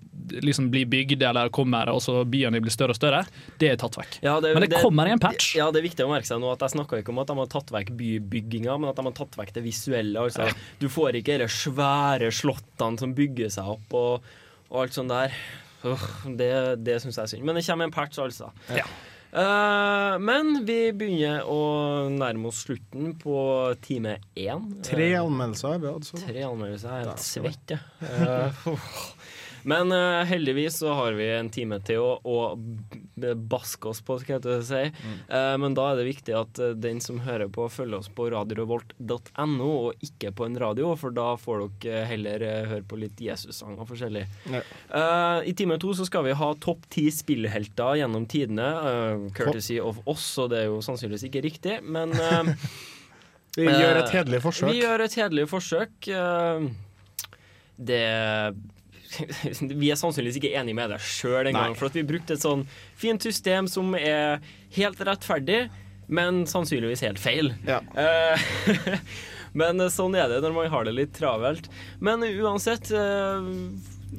liksom blir bygd eller kommer, og så byene blir større og større, det er tatt vekk. Ja, Men det kommer i en patch. Ja, det er viktig å merke seg nå at jeg snakka ikke om at de har tatt vekk bybygginga, men at de har tatt vekk det visuelle. Altså, du får ikke de svære slottene som bygger seg opp og, og alt sånt der. Det det syns jeg er synd. Men det kommer en patch, altså. Eh, men vi begynner å nærme oss slutten på time én. Tre Eh, anmeldelser har vi hatt. Tre anmeldelser. Jeg er helt svett, jeg. Uff. Men uh, heldigvis så har vi en time til å, å baske oss på, skal jeg si. Mm. Eh, men da er det viktig at eh, den som hører på, følger oss på radiorevolt.no, og ikke på en radio, for da får dere heller høre på litt Jesus-sanger forskjellig. Ja. Uh, I time to så skal vi ha topp ti spillhelter gjennom tidene, courtesy of oss, og det er jo sannsynligvis ikke riktig, men Vi gjør et hederlig forsøk. Vi gjør et hederlig forsøk. det Vi er sannsynligvis ikke enige med deg sjøl engang, for at vi brukte et sånn fint system som er helt rettferdig, men sannsynligvis helt feil. Ja. men sånn er det når man har det litt travelt. Men uansett, eh,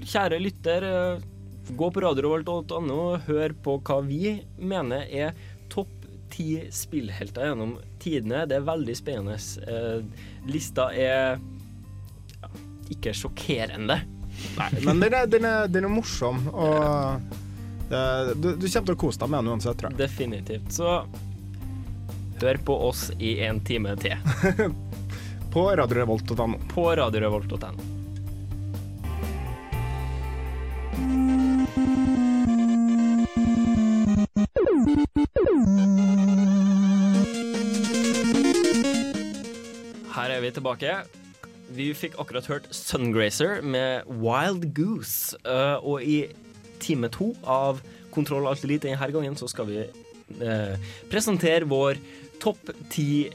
kjære lytter, eh, gå på radiorevolt.no og hør på hva vi mener er topp ti spillhelter gjennom tidene. Det er veldig spennende. Eh, lista er ikke sjokkerende. Nei, men den er, den er, den er morsom, og det, du, du kommer til å kose deg med den uansett, tror jeg. Definitivt. Så hør på oss i en time til. På radiorevolt.no. På radiorevolt.no. Her er vi tilbake. Vi fikk akkurat hørt Sungrazer med Wild Goose. Uh, og i time to av Kontroll Alt Elite denne gangen så skal vi uh, presentere vår topp ti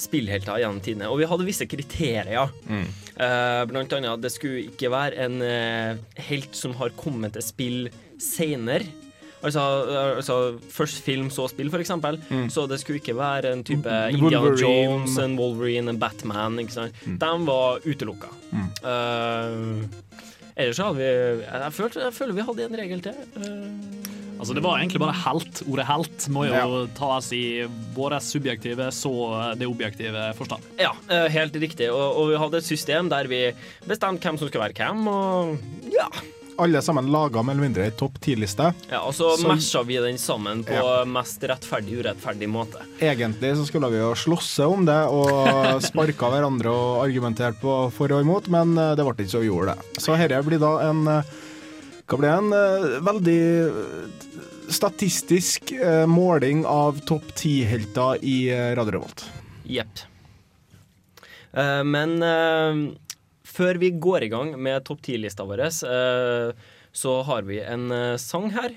spillhelter gjennom tidene. Og vi hadde visse kriterier. Eh, blant annet at det skulle ikke være en helt som har kommet til spill seinere. Altså, altså først film, så spill, for eksempel. Så det skulle ikke være en type Indiana Wolverine. Jones, en Wolverine, en Batman. Ikke sant? De var utelukka. Eh, ellers så hadde vi jeg, følte, jeg føler vi hadde en regel til. Uh, Altså Det var egentlig bare helt. Ordet helt må jo Ja. tas i vår subjektive så det objektive forstand. Ja, eh, helt riktig. Og, og vi hadde et system der vi bestemte hvem som skulle være hvem. Og ja, Alle sammen laga mer eller mindre ei topp ti-liste. ja og så Som- matcha vi den sammen på Ja. mest rettferdig urettferdig måte. Egentlig så skulle vi jo slåsse om det og sparka hverandre og argumentert på for og imot, men eh, det ble ikke så vi gjorde det. Så dette blir da en eh, Hva blir det? En eh, veldig statistisk måling av topp ti-helter i Radio Revolt. Jepp. Uh, men eh, før vi går i gang med topp ti-lista vår, eh, så har vi en eh, sang her.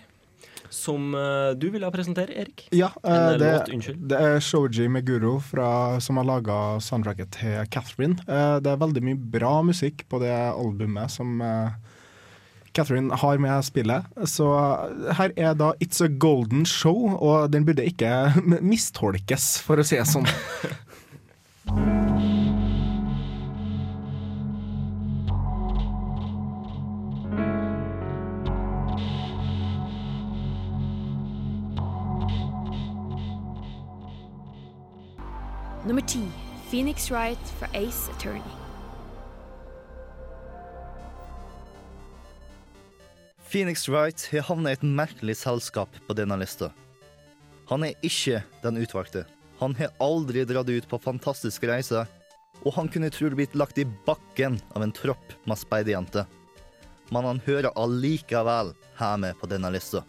Som eh, du ville presentere, Erik. Ja, En det, låt, unnskyld. det er Shoji Meguro fra, som har laga soundtracket til Catherine. Det er veldig mye bra musikk på det albumet som Catherine har med spillet. Så her er da It's a Golden Show, og den burde ikke mistolkes, for å si det sånn. 10. Phoenix Wright fra Ace Attorney. Phoenix Wright har havnet i et merkelig selskap på denne lista. Han er ikke den utvalgte. Han har aldri dratt ut på fantastiske reiser, og han kunne trolig blitt lagt i bakken av en tropp med speiderjenter. Men han hører allikevel hjemme på denne lista.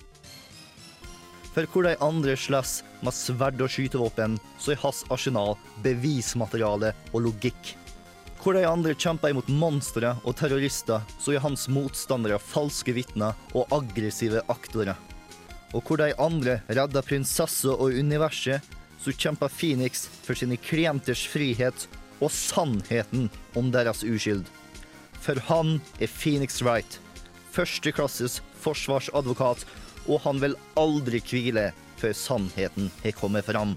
For hvor de andre slåss med sverd og skytevåpen, så er hans arsenal bevismateriale og logikk. Hvor de andre kjemper imot monstre og terrorister, så er hans motstandere falske vitner og aggressive aktorer. Og hvor de andre redder prinsesser og universet, så kjemper Phoenix for sine klienters frihet og sannheten om deres uskyld. For han er Phoenix Wright, førsteklasses forsvarsadvokat, og han vil aldri hvile før sannheten har kommet fram.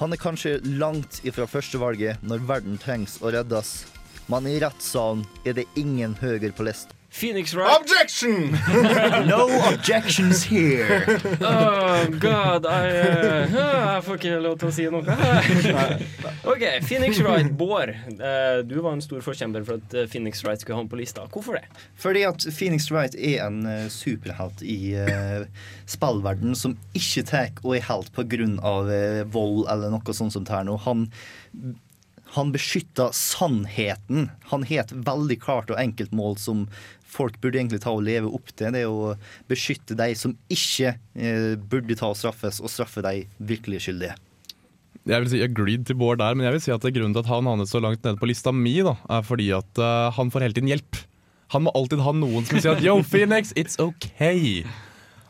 Han er kanskje langt ifra førstevalget når verden trengs å reddes, men i rettssalen er det ingen høyere på list. Phoenix Wright Objection! No objections here. Oh god, I, uh, jeg får ikke lov til å si noe. OK, Phoenix Wright. Bård, Uh, du var en stor forkjemper for at eh, Phoenix Wright skulle ha ham på lista. Hvorfor det? Fordi at Phoenix Wright er en uh, superhelt i uh, spillverden som ikke tar og er helt av eh, vold eller noe sånt som tar nå. Han, han beskytta sannheten. Han het veldig klart og enkelt mål som folk burde egentlig ta og leve opp til. Det er å beskytte de som ikke eh, burde ta og straffes, og straffe de virkelig skyldige. Jeg vil si agreed til Bård der, men jeg vil si at grunnen til at han havnet så langt nede på lista mi, da, er fordi at uh, han får hele tiden hjelp. Han må alltid ha noen som sier at 'yo, Phoenix, it's okay'.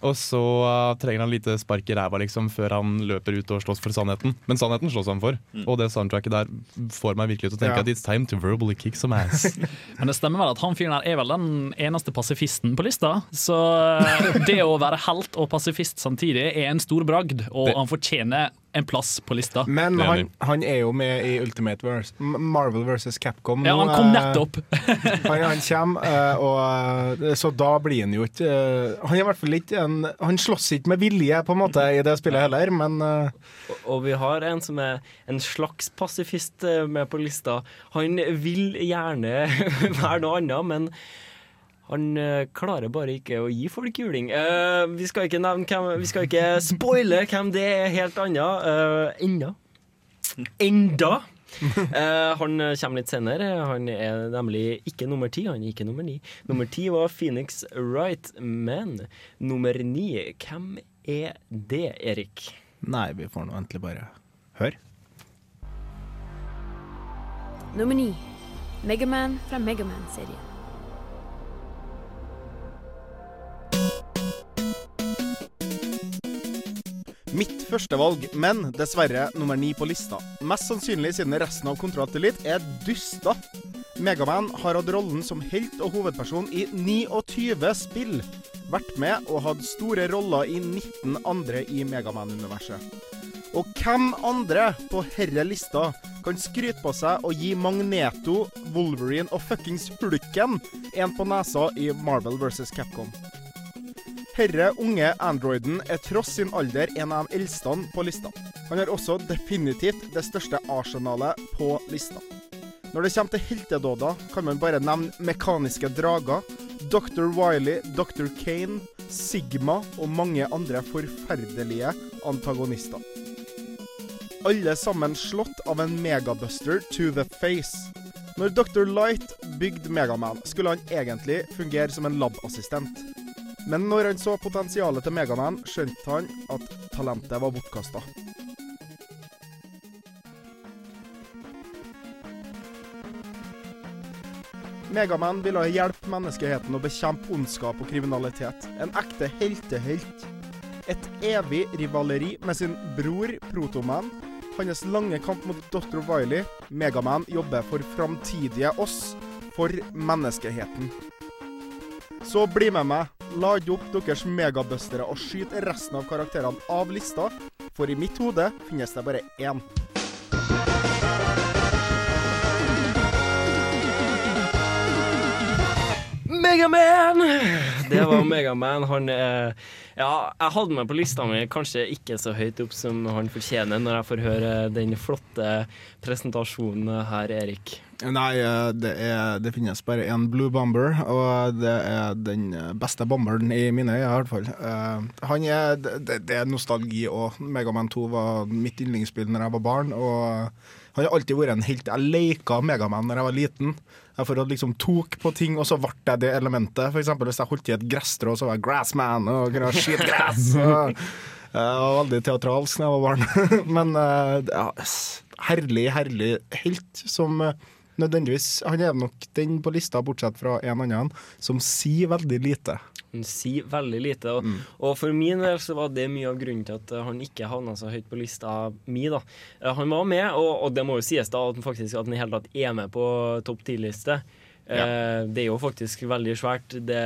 Og så uh, trenger han lite spark i ræva liksom, før han løper ut og slåss for sannheten. Men sannheten slåss han for. Mm. Og det soundtracket der får meg virkelig til å tenke Ja. at it's time to verbally kick some ass. Men det stemmer vel at han fyren her er vel den eneste pasifisten på lista. Så eh, det å være helt og pasifist samtidig er en stor bragd, og Det- han fortjener en plass på lista. Men han, han er jo med i Ultimate verse, Marvel versus Capcom. Ja, han kom eh, nettopp. han, han kommer, eh, og, eh, så da blir han jo ikke Han er i hvert fall ikke en Han slåss ikke med vilje på en måte i det spillet heller, men Og, og vi har en som er en slags pasifist med på lista. Han vil gjerne være noe annet, men han eh, klarer bare ikke å gi folk juling. Uh, vi skal ikke nevne hvem Vi skal ikke spoile hvem det er helt annet. Uh, enda. Enda. Uh, han kommer litt senere. Han er nemlig ikke nummer ti. Han er ikke nummer ni. Nummer ti var Phoenix Wright, men nummer ni, hvem er det, Erik? Nei, vi får nå endelig bare høre. Nummer ni. Megaman fra Megaman-serien. Mitt førstevalg, men dessverre nummer ni på lista. Mest sannsynlig siden resten av Kontroll Elite er dysta. Megaman har hatt rollen som helt og hovedperson i 29 spill. Vært med og hatt store roller i 19 andre i Megaman-universet. Og hvem andre på herre lista kan skryte på seg å gi Magneto, Wolverine og fuckings Hulken en på nesa i Marvel vs. Capcom? Herre unge androiden er tross sin alder en av de eldste på lista. Han har også definitivt det største arsenalet på lista. Når det kommer til heltedåder, kan man bare nevne mekaniske drager, Dr. Wiley, Dr. Kane, Sigma og mange andre forferdelige antagonister. Alle sammen slått av en megabuster to the face. Når Dr. Light bygde Megaman, skulle han egentlig fungere som en labassistent. Men når han så potensialet til Megaman, skjønte han at talentet var bortkasta. Megaman ville hjelpe menneskeheten å bekjempe ondskap og kriminalitet. En ekte heltehelt. Et evig rivaleri med sin bror Protoman. Hans lange kamp mot Dr. Wiley. Megaman jobber for framtidige oss. For menneskeheten. Så bli med meg. Lad opp deres megabustere og skyt resten av karakterene av lista, for i mitt hode finnes det bare én. Megaman! Det var Megaman. Han eh, Ja, jeg hadde meg på lista mi kanskje ikke så høyt opp som han fortjener, når jeg får høre den flotte presentasjonen her, Erik. Nei, eh, det, er, det finnes bare én Blue Bomber, og det er den beste bomberen i mine øyne, i hvert fall. Eh, han er, det, det er nostalgi òg. Megaman 2 var mitt yndlingsspill når jeg var barn, og han har alltid vært en helt. Jeg leka Megaman når jeg var liten. Jeg for liksom tok på ting, og så ble jeg det elementet. For eksempel hvis jeg holdt i et gresstrå, så var jeg Grassman og kunne skyte gress. og, eh, Jeg var veldig teatralsk da jeg var barn. Men eh, ja, herlig, herlig helt som eh, nødvendigvis Han er nok den på lista, bortsett fra en annen, som sier veldig lite. Han sier veldig lite. Og, og for min del så var det mye av grunnen til at eh, han ikke havna så høyt på lista mi. da. Eh, Han var med, og, og det må jo sies da at han faktisk at han i hele tatt er med på topp 10-liste. Eh, Det er jo faktisk veldig svært. Det,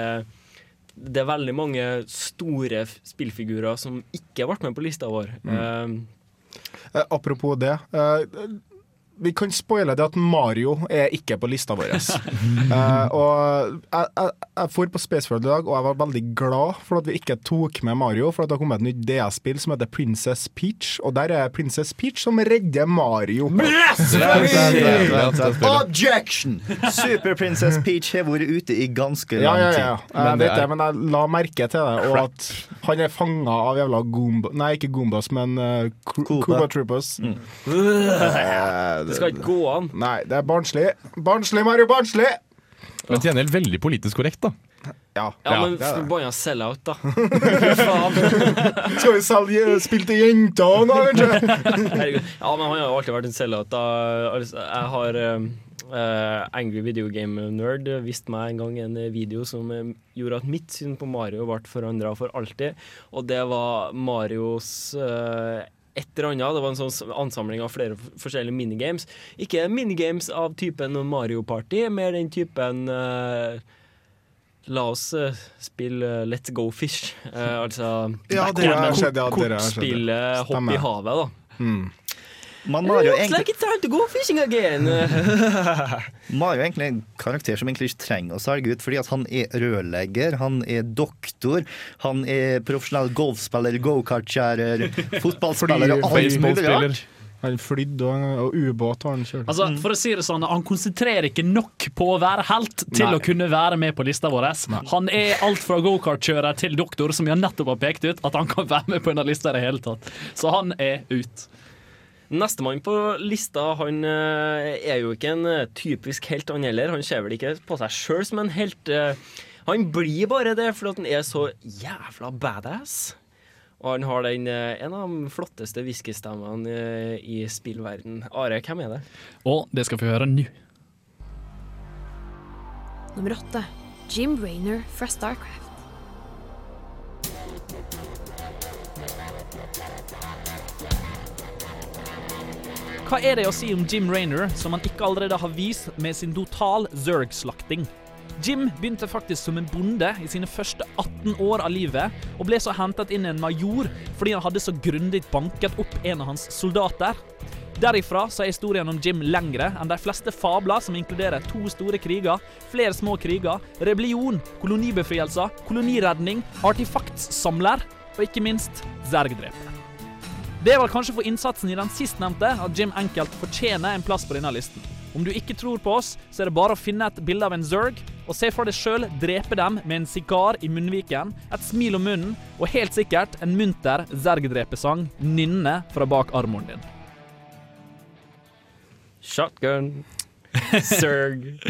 det er veldig mange store spillfigurer som ikke ble med på lista vår. Mm. Eh, apropos det. Vi kan spoile det at Mario er ikke på lista vår. uh, og jeg, jeg, jeg for på Spaceworld i dag, og jeg var veldig glad for at vi ikke tok med Mario, for at det har kommet et nytt DS-spill som heter Princess Peach, og der er Princess Peach som redder Mario. Objection! Super Princess Peach har vært ute i ganske lang tid. ja, ja, ja. Jeg vet det, men jeg la merke til det, og at han er fanga av jævla Goomba Nei, ikke Goombas, men uh, Koopa Troopers. Mm. Det skal ikke gå an. Nei, det er barnslig. Barnslig, Mario, barnslig! Men til gjengjeld veldig politisk korrekt, da. Ja, Ja, men er det. forbanna sell-out, da. Skal vi selge spill til jenter nå, kanskje? Herregud. Ja, men han har jo alltid vært en sell-out. da. Altså, jeg har eh, Angry Video Game Nerd viste meg en gang en video som eh, gjorde at mitt syn på Mario ble forandra for alltid. Og det var Marios eh, et eller annet. Det var en sånn ansamling av flere forskjellige minigames. Ikke minigames av typen Mario Party, mer den typen uh, La oss uh, spille eh, Let's Go Fish. Uh, altså Ja, det har skjedd, ja, det har skjedd. Kortspillet Hopp i havet, da. Mm. Mario er Looks egentlig like time to go fishing again. Mario jo egentlig en karakter som egentlig ikke trenger å selge ut, fordi at han er rørlegger, han er doktor, han er profesjonell golfspiller, gokart-kjærer, fotballspiller og alt mulig rart. Han flydde, og, og ubåt har han kjørt. Altså, for å si det sånn, Han konsentrerer ikke nok på å være helt til Nei. å kunne være med på lista vår. Han er alt fra gokartkjører til doktor, som vi nettopp har pekt ut at han kan være med på denne lista i det hele tatt. Så han er ut. Nestemann på lista Han eh, er jo ikke en eh, typisk helt, han heller. Han ser vel ikke på seg sjøl som en helt. eh, Han blir bare det fordi han er så jævla badass. Og han har den, en av de flotteste whiskystemmene eh, i spillverden. Are, hvem er det? Og det skal vi høre nå. Nummer åtte. Jim Rainer fra Starcraft. Hva er det å si om Jim Raynor som han ikke allerede har vist med sin total Zerg-slakting? Jim begynte faktisk som en bonde i sine første 18 år av livet, og ble så hentet inn en major fordi han hadde så grundig banket opp en av hans soldater. Derifra så er historien om Jim lengre enn de fleste fabler som inkluderer to store kriger, flere små kriger, rebellion, kolonibefrielser, koloniredning, artefaktsamler og ikke minst zergdreper. Det er vel kanskje for innsatsen i den sistnevnte at Jim enkelt fortjener en plass på denne listen. Om du ikke tror på oss, så er det bare å finne et bilde av en Zerg, og se for deg sjøl drepe dem med en sigar i munnviken, et smil om munnen, og helt sikkert en munter Zerg-drepesang nynne fra bak armoren din. Shotgun. Surg.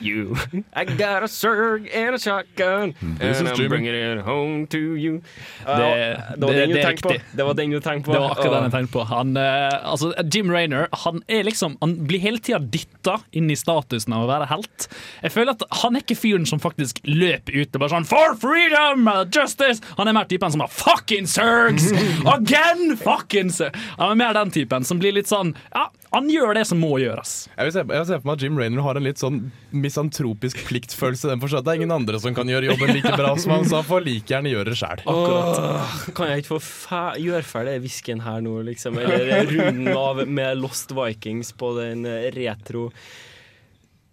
You. I got a serg and a shotgun. This and is I'm Jimmy. bringing it home to you. Ja, Det- det var det- den du det er tenkte på. riktig. Det var den du tenkte på. Det var akkurat den jeg tenkte på. Han, eh, altså, Jim Raynor han er liksom, han blir hele tida dytta inn i statusen av å være helt. Jeg føler at Han er ikke fyren som faktisk løper ut og bare sånn For freedom! uh, Justice! Han er mer typen som har Fucking sergs! Again! Fucking sergs! Han er mer den typen som blir litt sånn Ja, han gjør det som må gjøres. Jeg vil, se, jeg vil se for meg at Jim Raynor har en litt sånn misantropisk pliktfølelse. Den. Det er ingen andre som kan gjøre jobben like bra som han, så han får like gjerne gjøre det sjæl. Kan jeg ikke få gjøre ferdig whiskyen her nå, liksom? Eller runden av med Lost Vikings på den eh, retro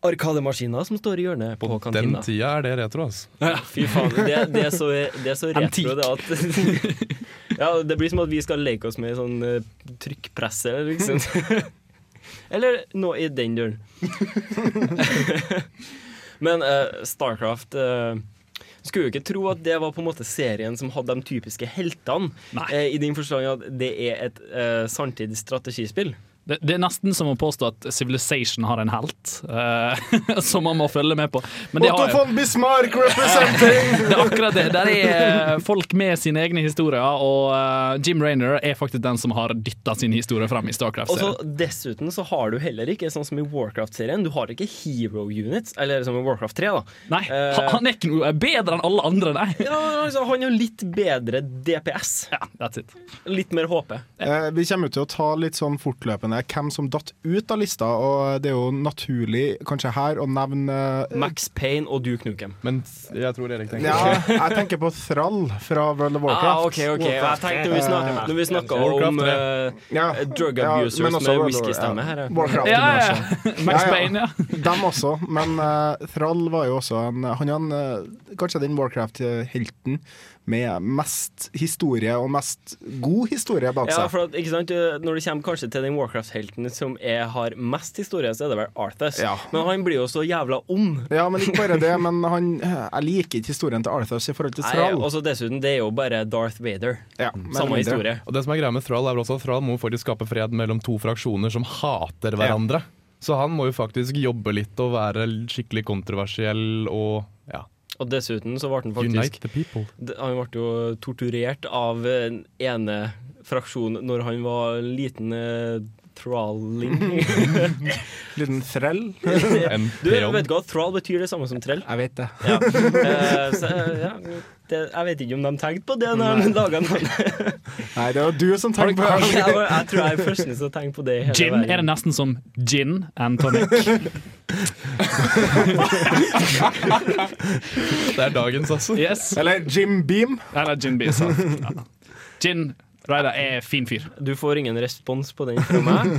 arkademaskina som står i hjørnet på Den kantina. tida er det retro, altså. Ja, fy faen. Det, det, er så, det er så retro, det at Ja, det blir som at vi skal leke oss med sånn uh, trykkpresse, liksom. Eller noe i den døren. Men uh, Starcraft uh, skulle jo ikke tro at det var på en måte serien som hadde de typiske heltene. Uh, I den forstand at det er et uh, samtidig strategispill. Det, det er nesten som å påstå at Civilization har en helt, uh, som man må følge med på. Men det Otto har, von Bismarck representing! det er akkurat det. Der er eh, folk med sine egne historier, og uh, Jim Raynor er faktisk den som har dytta sin historie fram i Og så Starcraft-serien. Dessuten så har du heller ikke, sånn som i Warcraft-serien, du har ikke hero units, eller som i Warcraft 3, da. Nei, han, han er ikke noe bedre enn alle andre, nei. Ja, altså, han er litt bedre DPS. Ja, that's it. Litt mer HP. Eh, vi kommer til å ta litt sånn fortløpende spennende hvem som datt ut av lista, og det er jo naturlig kanskje her å nevne Max Payne og Duke Nukem. Men jeg tror Erik tenker Ja, jeg tenker på Thrall fra World of Warcraft. Ah, ok, ok. Jeg tenkte vi snakket, når vi snakka om uh, eh, drug abusers ja, med whiskystemme her. ja. Warcraft Ja, ja, ja. Max Payne, ja. Dem også, men uh, Thrall var jo også en Han er en, eh, kanskje den Warcraft-helten med mest historie, og mest god historie bak Ja, for at, ikke sant, Når det kommer kanskje til den Warcraft-helten som er, har mest historie, så er det vel Arthas. Ja. Men han blir jo så jævla ond. Ja, men ikke bare det, men han, jeg liker ikke historien til Arthas i forhold til Nei, Thrall. og så dessuten, det er jo bare Darth Vader. Ja, Samme historie. Og det som er greia med Thrall, er vel også at Thrall må faktisk skape fred mellom to fraksjoner som hater hverandre. Så han må jo faktisk jobbe litt og være skikkelig kontroversiell og ja. Og dessuten så ble han faktisk Unite the people. Han ble jo torturert av en ene fraksjon når han var liten eh, thralling. Liten trell? Du, vet ikke hva thrall betyr det samme som trell? Jeg vet det. Ja. Eh, så, eh, ja, det, jeg vet ikke om de tenkte på det når de laga navnet. Nei, det var du som tenkte på det. Jeg, var- jeg tror jeg er første som tenker på det hele Gin verden. er det nesten som gin and tonic. Det er dagens, altså. Yes. Eller Jim Beam. Eller gin Beam, sant. Ja. Gin Ryder er fin fyr. Du får ingen respons på den fra meg.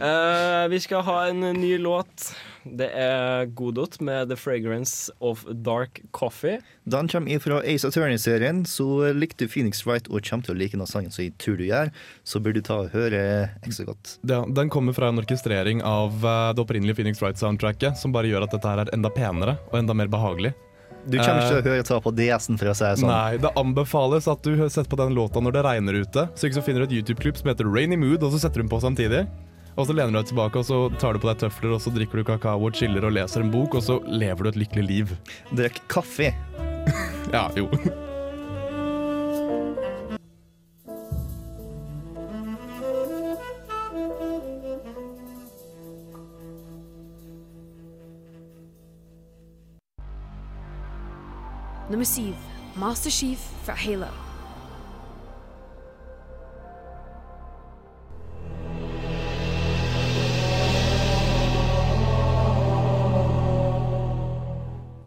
uh, vi skal ha en ny låt. Det er Godot med 'The Fragrance of Dark Coffee'. Den kommer fra Ace Attorney-serien, så likte du Phoenix Wright og kommer til å like den sangen som jeg tror du gjør, så bør du ta og høre ekstra godt. Ja, den kommer fra en orkestrering av eh, det opprinnelige Phoenix Wright-soundtracket, som bare gjør at dette her er enda penere og enda mer behagelig. Du kommer ikke til Eh, å høre ta på DS-en, for å si det sånn. Nei, det anbefales at du setter på den låta når det regner ute. Så ikke så finner du et YouTube-klipp som heter Rainy Mood, og så setter du den på samtidig. Og så lener du deg tilbake, og så tar du på deg tøfler, og så drikker du kakao og chiller og leser en bok, og så lever du et lykkelig liv. Drikk kaffe. Ja, jo. Nummer syv. Master Chief fra Halo.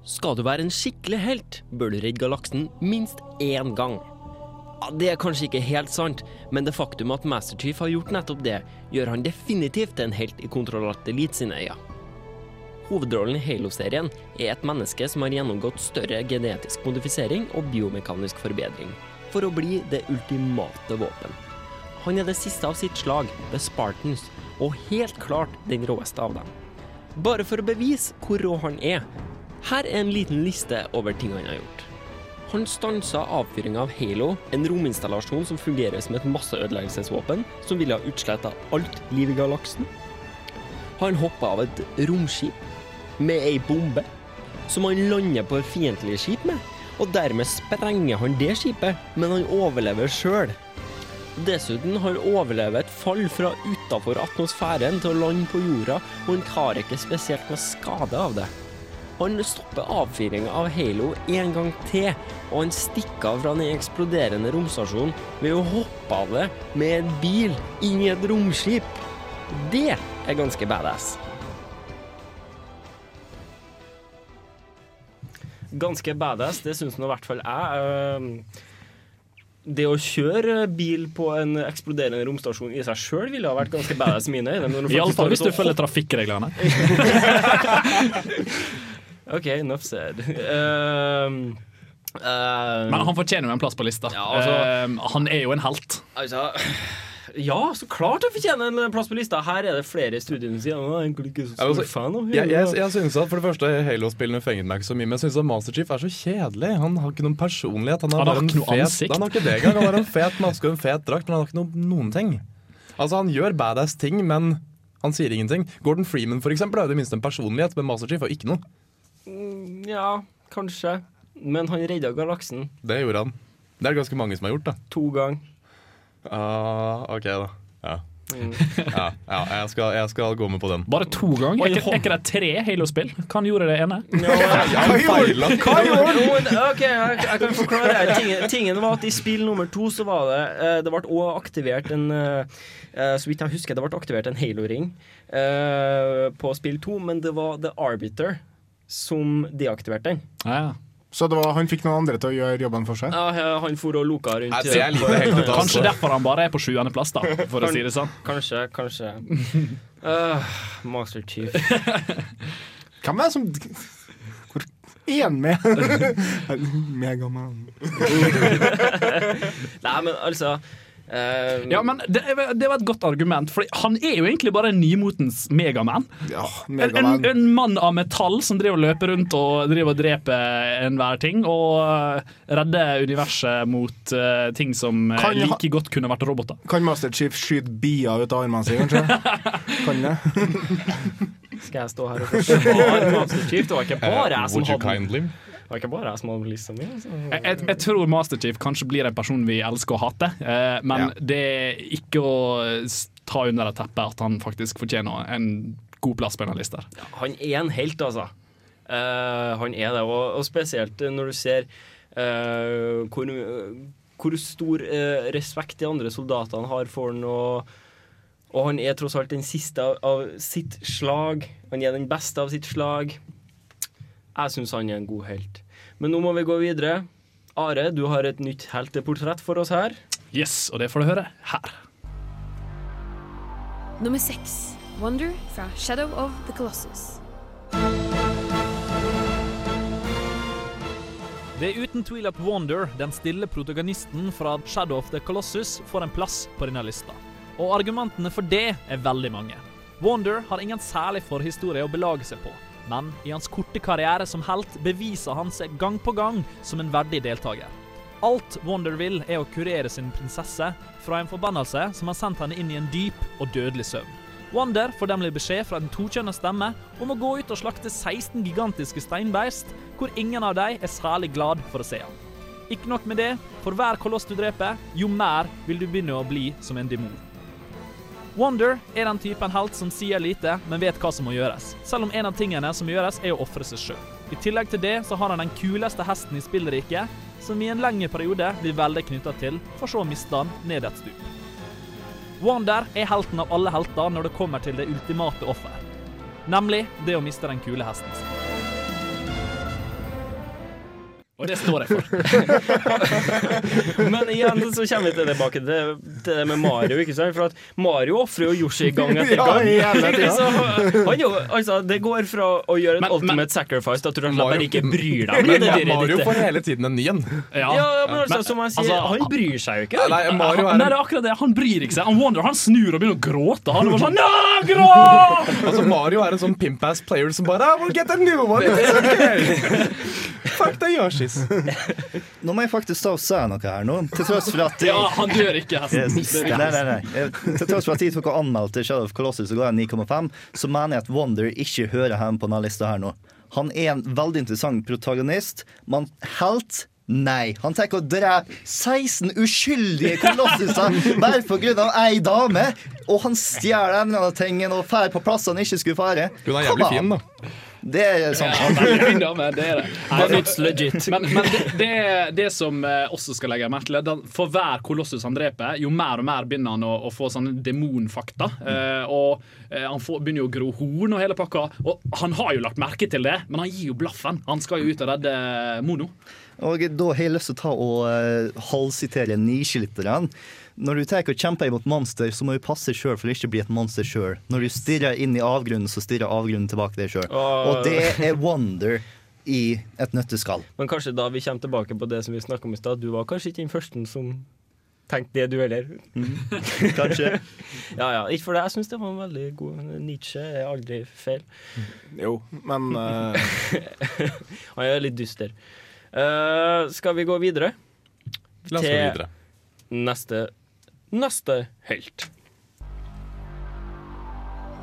Skal du være en skikkelig helt, bør du redde galaksen minst én gang. Det er kanskje ikke helt sant, men det faktum at Master Chief har gjort nettopp det, gjør han definitivt til en helt i kontrollert Elite sine øyne. Hovedrollen i Halo-serien er et menneske som har gjennomgått større genetisk modifisering og biomekanisk forbedring, for å bli det ultimate våpen. Han er det siste av sitt slag, The Spartans, og helt klart den råeste av dem. Bare for å bevise hvor rå han er, her er en liten liste over ting han har gjort. Han stansa avfyringa av Halo, en rominstallasjon som fungerer som et masseødeleggelsesvåpen som ville ha utsletta alt liv i galaksen. Han hoppa av et romskip med ei bombe, som han lander på et fiendtlig skip med, og dermed sprenger han det skipet, men han overlever sjøl. Dessuten han overlever et fall fra utafor atmosfæren til å lande på jorda, og han tar ikke spesielt med skade av det. Han stopper avfyringa av Halo en gang til, og han stikker av fra den eksploderende romstasjonen ved å hoppe av det med en bil inn i et romskip. Det er ganske badass. Ganske badass, det syns nå i hvert fall jeg. Ehm, Det å kjøre bil på en eksploderende romstasjon i seg sjøl ville ha vært ganske badass i mine øyne. Iallfall hvis du følger trafikkreglene. OK, enough said. Ehm, ehm, Men han fortjener jo en plass på lista. Ja, altså- Eh, han er jo en helt. Altså Ja, så klart jeg fortjener en plass på lista. Her er det flere i studiene som sier han er egentlig ikke så stor altså, fan av jeg, jeg, jeg synes at For det første, Halo-spillene fenget meg ikke så mye, men jeg syns Master Chief er så kjedelig. Han har ikke noen personlighet. Han har, Han har ikke noe fet, ansikt. Han har ikke det engang. Han har en fet maske og en fet drakt, men han har ikke noen, noen ting. Altså, han gjør badass ting, men han sier ingenting. Gordon Freeman for eksempel, er jo det minste en personlighet, men Master Chief har ikke noe. Mm, Ja, kanskje. Men han redda galaksen Det gjorde han. Det er det ganske mange som har gjort, da. to ganger. Ah, ok, da. Ja. Ja, ja jeg, skal, jeg skal gå med på den. Bare to ganger? Er ikke, det tre Halo-spill? Hva gjorde det ene? Jeg feila. Jo, men, OK, jeg, jeg kan forklare. det. Tingen, tingen var at i spill nummer to så var det eh, Det ble også aktivert en eh, eh, Så vidt jeg husker, det ble aktivert en Halo-ring eh, på spill to, men det var The Arbiter som deaktiverte den. Så det var, han fikk noen andre til å gjøre jobben for seg? Ja, han for og loka rundt. Nei, det lite helt altså. Kanskje derfor han bare er på sjuendeplass, da, for å si det sånn. Kanskje, kanskje. Uh, Master Chief. Hvem er det som Hvor én med? Megaman. Nei, men altså eh, Ja, men det, det var et godt argument, for han er jo egentlig bare en nymotens Megaman. Ja, En, Megaman. en, en mann av metall som driver og løper rundt og driver og dreper enhver ting, og uh, redder universet mot uh, ting som uh, Kan like godt kunne vært roboter. Kan Master Chief skyte bier ut av armene sine, kanskje? Kan det? Skal jeg stå her og forsvare Master Chief? Det var ikke bare Eh, jeg som you hadde? Det er ikke bare jeg som har lyst til det. Jeg, jeg, jeg tror Master Chief kanskje blir en person vi elsker å hate, eh, men det er ikke å ta under et teppe at han faktisk fortjener en god plass på en av Ja, Han er en helt, altså. Uh, han er det, og, og spesielt når du ser uh, hvor, hvor stor uh, respekt de andre soldatene har for han. Og, og han er tross alt den siste av, av sitt slag. Han er den beste av sitt slag. Jeg syns han er en god helt. Men nå må vi gå videre. Are, du har et nytt helteportrett for oss her. Yes, og det får du høre her. Nummer seks. Wonder fra Shadow of the Colossus. Det er uten tvil at Wonder, den stille protagonisten fra Shadow of the Colossus, får en plass på denne lista. Og argumentene for det er veldig mange. Wonder har ingen særlig forhistorie å belage seg på, men i hans korte karriere som helt beviser han seg gang på gang som en verdig deltaker. Alt Wonder vil, er å kurere sin prinsesse fra en forbannelse som har sendt henne inn i en dyp og dødelig søvn. Wonder får nemlig beskjed fra en tokjønna stemme om å gå ut og slakte 16 gigantiske steinbeist, hvor ingen av dem er særlig glad for å se ham. Ikke nok med det, for hver koloss du dreper, jo mer vil du begynne å bli som en demon. Wonder er den typen helt som sier lite, men vet hva som må gjøres. Selv om en av tingene som gjøres, er å ofre seg sjøl. I tillegg til det så har han den kuleste hesten i spillriket, som i en lengre periode blir veldig knytta til, for så å miste han ned et stup. Wander er helten av alle helter når det kommer til det ultimate offer. Nemlig det å miste den kule hesten sin. Og det står jeg for. Men igjen så kommer vi til tilbake til, til det med Mario. ikke sant? For at Mario ofrer jo Yoshi gang etter gang. Så han jo, altså, det går fra å gjøre et ultimate sacrifice til at du bare ikke bryr deg om det. dyret Mario får hele tiden en ny en. Ja, men altså, som jeg sier, han bryr seg jo ikke. Nei, Mario er nei, det er akkurat det. Han bryr ikke seg. Han Wonder han snur og begynner å gråte. Han er bare sånn Nå, gråt! Altså, Mario er en sånn pimp-ass player som bare I will get a new one. It's okay. Fuck the Yoshis. Nå må jeg faktisk ta og si noe her nå. Til tross for at Ja, han dør ikke, hesten. Yes. Nei, nei, nei. Til tross for at jeg tok og anmeldte Shadow of Colossus og ga en 9,5, så mener jeg at Wonder ikke hører hjemme på denne lista her nå. Han er en veldig interessant protagonist, men helt Nei. Han tenker å drepe 16 uskyldige kolossuser bare pga. ei dame. Og han stjeler ting og drar på plasser han ikke skulle fare. Hun er jævlig fin, da. Det er sant. Ja, dame, det er det. But it's legit. Men, men det, det, det som eh, også skal legge merke til, er at for hver kolossus han dreper, jo mer og mer begynner han å, å få sånne demonfakta. Eh, og eh, han får, begynner jo å gro horn og hele pakka. Og han har jo lagt merke til det, men han gir jo blaffen. Han skal jo ut og redde Mono. Og da har jeg lyst til å ta og halvsitere halvsitere nisjelytterne. Når du tar og kjemper imot monster, så må du passe sjøl for å ikke bli et monster sjøl. Når du stirrer inn i avgrunnen, så stirrer avgrunnen tilbake deg sjøl. Og det er wonder i et nøtteskall. Men kanskje da vi kommer tilbake på det som vi snakka om i stad, du var kanskje ikke den første som tenkte det, du heller. Kanskje. ja, ja. Ikke for det, jeg syns det var en veldig god Nietzsche er aldri feil. Jo, men uh... Han er litt dyster. Eh, skal vi gå videre? La oss gå videre. neste neste helt.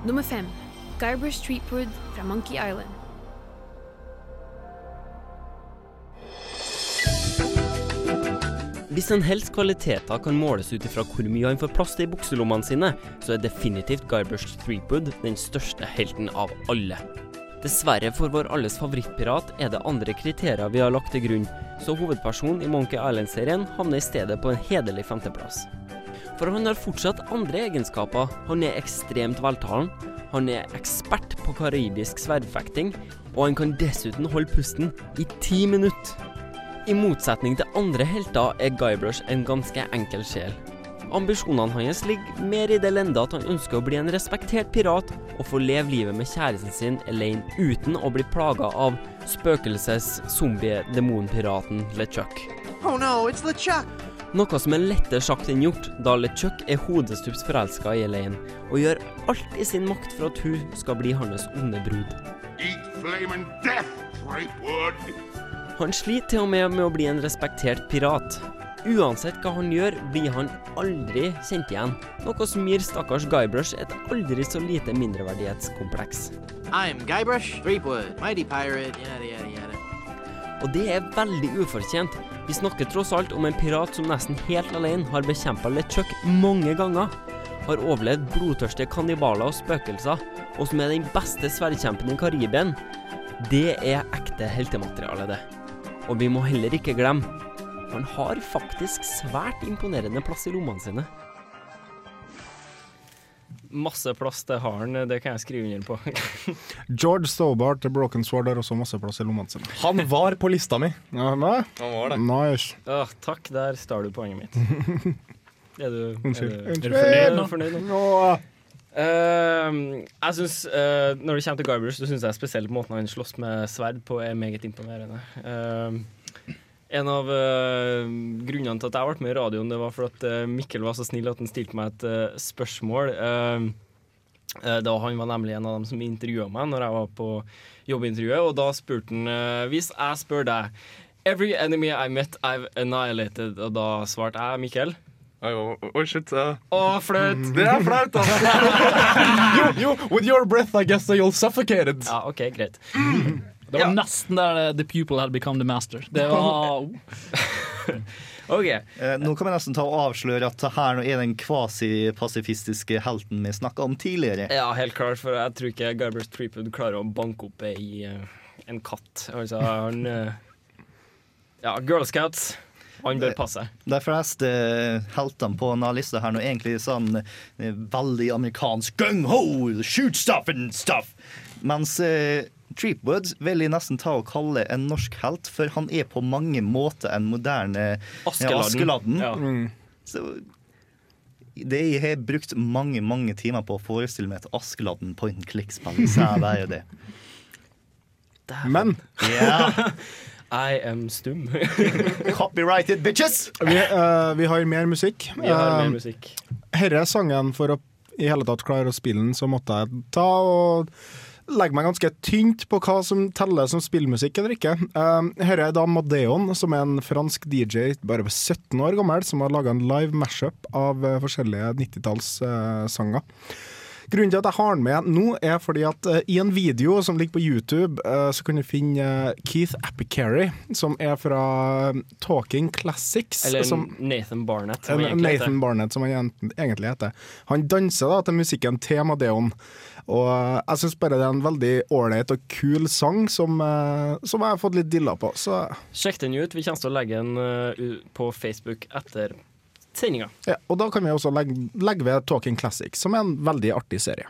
Nummer fem. Guybrush Streetwood fra Monkey Island. Hvis en helts kvaliteter kan måles ut ifra hvor mye han får plass til i bukselommene sine, så er definitivt Guybrush Threepwood den største helten av alle. Dessverre for vår alles favorittpirat er det andre kriterier vi har lagt til grunn, så hovedpersonen i Monkey Island-serien havner i stedet på en hederlig femteplass. For han har fortsatt andre egenskaper. Han er ekstremt veltalen, han er ekspert på karibisk sverdfekting, og han kan dessuten holde pusten i ti minutter. I motsetning til andre helter er Guybrush en ganske enkel sjel. Ambisjonene hans ligger mer i det lende at han ønsker å bli en respektert pirat og få leve livet med kjæresten sin alene uten å bli plaga av spøkelses-zombie-demonpiraten LeChuck. Oh no, it's LeChuck! Noe som er lettere sagt enn gjort, da LeChuck er hodestups forelska i Elaine, og gjør alt i sin makt for at hun skal bli hans onde brud. Eat flaming death, Threepwood! Han sliter til og med med å bli en respektert pirat. Uansett hva han gjør, blir han aldri kjent igjen, noe som gir stakkars Guybrush et aldri så lite mindreverdighetskompleks. I'm Guybrush Threepwood, mighty pirate, yada yada yada. Og det er veldig ufortjent. Vi snakker tross alt om en pirat som nesten helt alene har bekjempa LeChuck mange ganger, har overlevd blodtørstige kannibaler og spøkelser, og som er den beste sverdkjempen i Karibien. Det er ekte heltemateriale, det. Og vi må heller ikke glemme han har faktisk svært imponerende plass i lommene sine. Masse plass det har han, det kan jeg skrive under på. George Stobart til Broken Sword har også masse plass i lommene sine. Han var på lista mi. Ja, nei? Han var det. Nice. Åh, takk, der stjal du poenget mitt. Er du, Unnskyld. Er du, er du fornøyd, nå? Eh, jeg synes, uh, Når det kommer til Guybrush, så syns jeg spesielt måten han slåss med sverd på, er meget imponerende. Eh, en av uh, grunnene til at jeg ble med i radioen, det var for at uh, Mikkel var så snill at han stilte meg et uh, spørsmål. Da Han var nemlig en av dem som intervjua meg når jeg var på jobbintervjuet, og da spurte han Hvis jeg spør deg Every enemy I met, I've annihilated. Og da svarte jeg Mikkel. Oi, oh, shit. Uh. Å, flaut! Det er flaut, altså! jo, jo, with your breath, I guess you'll suffocated. Ja, OK, greit. Det var nesten der the pupil had become the master. Det var OK. Eh, nå kan vi nesten ta og avsløre at her nå er den kvasipasifistiske helten vi snakka om tidligere. Ja, helt klart, for jeg tror ikke Garbers Threepwood klarer å banke opp ei, eh, en katt. Altså, han eh, Ja, Girl Scouts. Han bør passe. De fleste heltene på denne lista her nå er egentlig sånn eh, veldig amerikansk gung-ho, shoot stuff and stuff. Mens eh, Treepwood vil jeg nesten ta og kalle en norsk helt, for han er på mange måter en moderne Askeladden. Ja, Askeladden. Ja. Mm. Så det jeg har brukt mange mange timer på å forestille meg et Askeladden point and click-spill, så er det det. Men Ja. I am stum. Copyrighted bitches! vi, uh, vi har mer musikk. Vi har mer Eh. Herre sangen, for å i hele tatt klare å spille den, så måtte jeg ta og legge meg ganske tynt på hva som teller som spillmusikk eller ikke. Uh, her er da Madeon, som er en fransk DJ bare 17 år gammel, som har laga en live mashup av uh, forskjellige 90-tallssanger. Grunnen til at jeg har den med nå, er fordi at uh, i en video som ligger på YouTube, uh, så kan du finne uh, Keith Apicary, som er fra eh, Talking Classics. Eller som, Nathan Barnett. som han egentlig Nathan heter. Barnett, som han egentlig heter. Han danser da til musikken til Madeon. Og eh, jeg syns bare det er en veldig ålreit og kul sang som, eh, som jeg har fått litt dilla på. Så Sjekk den ut. Vi kommer til å legge den uh, på Facebook etter sendinga. ja, Og da kan vi også legge, legge ved Talking Classic, som er en veldig artig serie.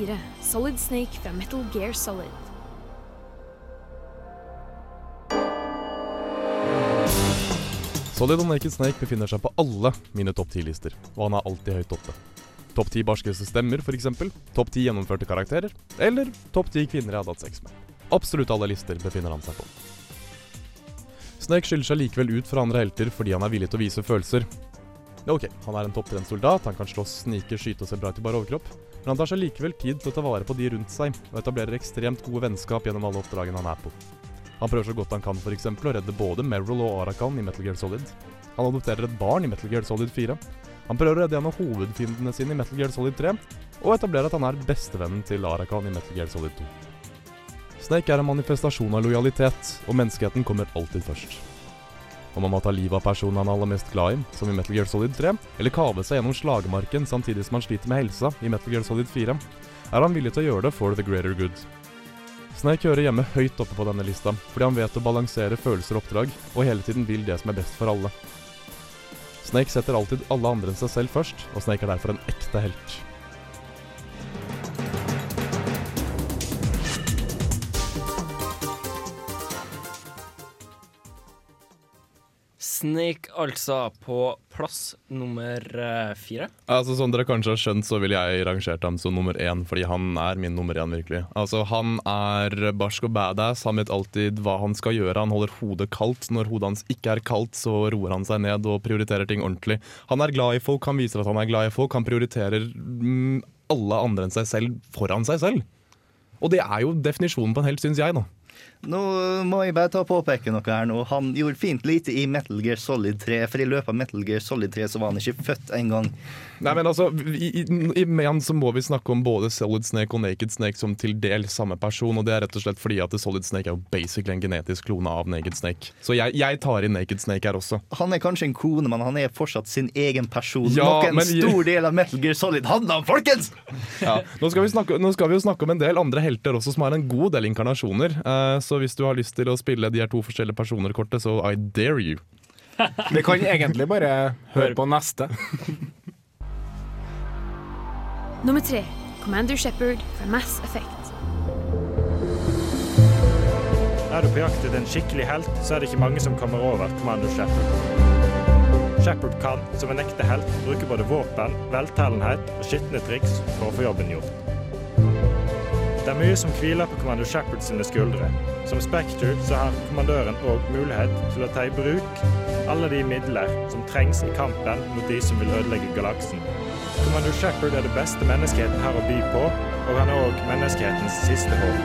Nummer fire. Solid Snake fra Metal Gear Solid. Solid og Naked Snake befinner seg på alle mine topp 10-lister, og han er alltid høyt oppe. Topp 10 barskeste stemmer, f.eks. Topp 10 gjennomførte karakterer. Eller topp 10 kvinner jeg hadde hatt sex med. Absolutt alle lister befinner han seg på. Snake skiller seg likevel ut fra andre helter fordi han er villig til å vise følelser. Ok, han er en topptrent soldat, han kan slåss, snike, skyte og se bra ut i bare overkropp, men han tar seg likevel tid til å ta vare på de rundt seg, og etablerer ekstremt gode vennskap gjennom alle oppdragene han er på. Han prøver så godt han kan for eksempel, å redde både Meryl og Arakan i Metal Gear Solid. Han adopterer et barn i Metal Gear Solid 4. Han prøver å redde en av hovedfiendene sine i Metal Gear Solid 3, og etablerer at han er bestevennen til Arakan i Metal Gear Solid 2. Snake er en manifestasjon av lojalitet, og menneskeheten kommer alltid først. Om han må ta livet av personen han er aller mest glad i, som i Metal Gear Solid 3, eller kave seg gjennom slagmarken samtidig som han sliter med helsa i Metal Gear Solid 4, er han villig til å gjøre det for the greater good. Snake hører hjemme høyt oppe på denne lista, fordi han vet å balansere følelser og oppdrag, og hele tiden vil det som er best for alle. Snake setter alltid alle andre enn seg selv først, og Snake er derfor en ekte helt. Snake altså på plass nummer eh, fire. Altså Som dere kanskje har skjønt, så ville jeg rangert ham som nummer én, fordi han er min nummer én, virkelig. Altså Han er barsk og badass, han vet alltid hva han skal gjøre. Han holder hodet kaldt. Når hodet hans ikke er kaldt, så roer han seg ned og prioriterer ting ordentlig. Han er glad i folk, han viser at han er glad i folk. Han prioriterer mm, alle andre enn seg selv foran seg selv. Og det er jo definisjonen på en helt, syns jeg, da. Nå må jeg bare ta og påpeke noe her nå. Han gjorde fint lite i Metal Gear Solid 3, for i løpet av Metal Gear Solid 3 så var han ikke født engang. Nei, men altså, i, i, i så må vi snakke om både Solid Snake og Naked Snake som til del samme person, og det er rett og slett fordi at Solid Snake er jo basically en genetisk klone av Naked Snake. Så jeg, jeg tar inn Naked Snake her også. Han er kanskje en kone, men han er fortsatt sin egen person. Ja, Nok en men- stor del av Metal Gear Solid handler om, folkens! Ja. Nå, skal vi snakke, nå skal vi jo snakke om en del andre helter også som har en god del inkarnasjoner. Uh, så hvis du har lyst til å spille de her to forskjellige personer-kortet, så I dare you. Vi kan egentlig bare høre på neste. Nummer tre. Commander Shepard fra Mass Effect. Er du på jakt etter en skikkelig helt, så er det ikke mange som kommer over Commander Shepard. Shepard kan, som en ekte helt, bruke både våpen, veltalenhet og skitne triks for å få jobben gjort. Det er mye som hviler på Commander Shepherd sine skuldre. Som Spectre så har kommandøren òg mulighet til å ta i bruk alle de midler som trengs i kampen mot de som vil ødelegge galaksen. Kommando Shepard er det beste menneskeheten har å by på, og han er òg menneskehetens siste håp.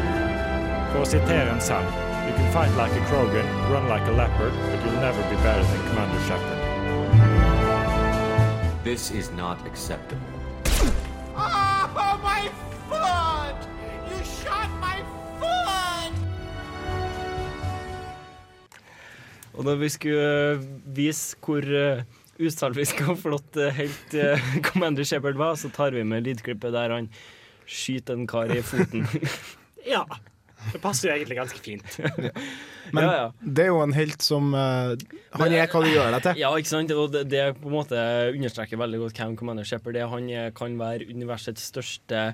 For å sitere en sang You can fight like a Krogan, run like a leopard, but you'll never be better than Commander Shepard. This is not acceptable. Oh, my foot! You shot my foot! Og når vi skulle vise hvor usalvisk og flott uh, helt uh, Commander Shepard var, så tar vi med lydklippet der han skyter en kar i foten. Ja. Det passer jo egentlig ganske fint. Men Ja, ja. det er jo en helt som uh, Han er hva du gjør deg til. Ja, ikke sant? Og det, det på en måte understreker veldig godt hvem Commander Shepard er. Han kan være universets største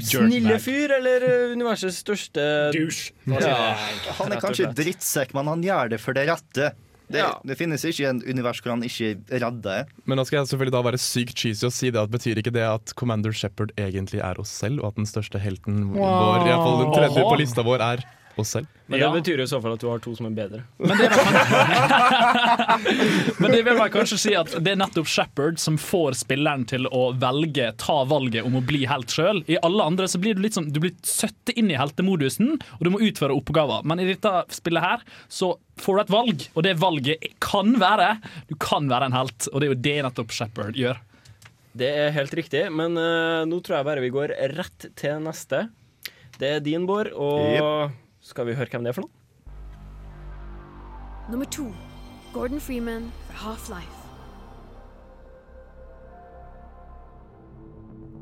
snille fyr, eller eh, universets største Douche. Ja, Han er kanskje drittsekk, men han gjør det for det rette. Det, det finnes ikke en univers hvor han ikke redder. Men nå skal jeg selvfølgelig da være sykt cheesy og si det at betyr ikke det at Commander Shepard egentlig er oss selv, og at den største helten vår, i hvert fall den tredje Oha. på lista vår, er oss selv? Men det betyr jo i så fall at du har to som er bedre. Men det vil jeg kanskje si at det er nettopp Shepherd som får spilleren til å velge, ta valget om å bli helt sjøl. I alle andre så blir du litt sånn Du blir søtt inn i heltemodusen, og du må utføre oppgaver. Men i dette spillet her så får du et valg, og det valget kan være Du kan være en helt, og det er jo det nettopp Shepherd gjør. Det er helt riktig, men uh, nå tror jeg bare vi går rett til neste. Det er din, Bård, og skal vi høre hvem det er for noe? Nummer to. Gordon Freeman fra Half-Life.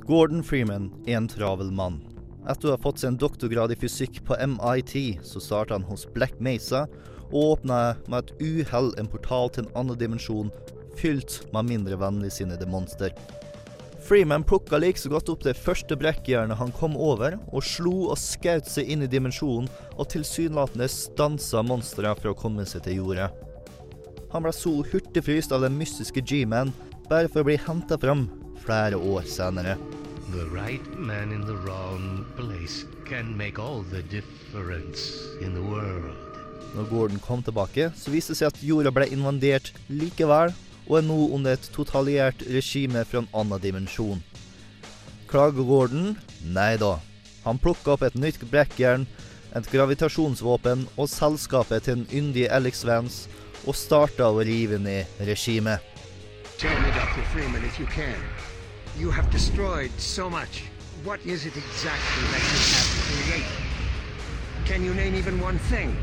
Gordon Freeman er en travel mann. Etter å ha fått sin doktorgrad i fysikk på MIT, så starta han hos Black Mesa og åpna med et uhell en portal til en annen dimensjon fylt med mindre vennligsinnede monster. Freeman plukka like så godt opp det første brekkjernet han kom over, og slo og skjøt seg inn i dimensjonen og tilsynelatende stansa monsteret fra å komme seg til jordet. Han ble så hurtigfryst av den mystiske G-Man, bare for å bli henta fram flere år senere. The right man in the wrong place can make all the difference in the world. Når Gordon kom tilbake, så viste det seg at jorda ble invadert likevel, og er nå under et totaliert regime fra en annen dimensjon. Klager Gordon? Nei da. Han plukka opp et nytt brekkjern, et gravitasjonsvåpen og selskapet til den yndige Alex Vance, og starta å rive ned regimet. You have destroyed so much. What is it exactly that you have created? Can you name even one thing?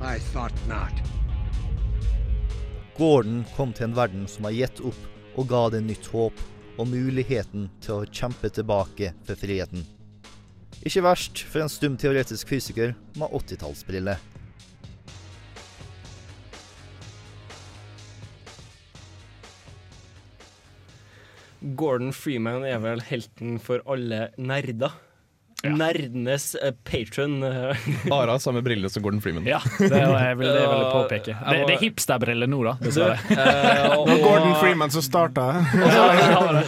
I thought not. Gordon kom til en verden som har gitt opp, og ga det nytt håp og muligheten til å kjempe tilbake for friheten. Ikke verst for en stum teoretisk fysiker med 80-tallsbriller. Gordon Freeman er vel helten for alle nerder. Nerdenes uh, patron. eh. Ara har samme briller som Gordon Freeman. Ja, det er jeg vil, det jeg vil påpeke. Det, det er hipsterbriller nå, da. dessverre. Eh, og- Det var Gordon Freeman som starta.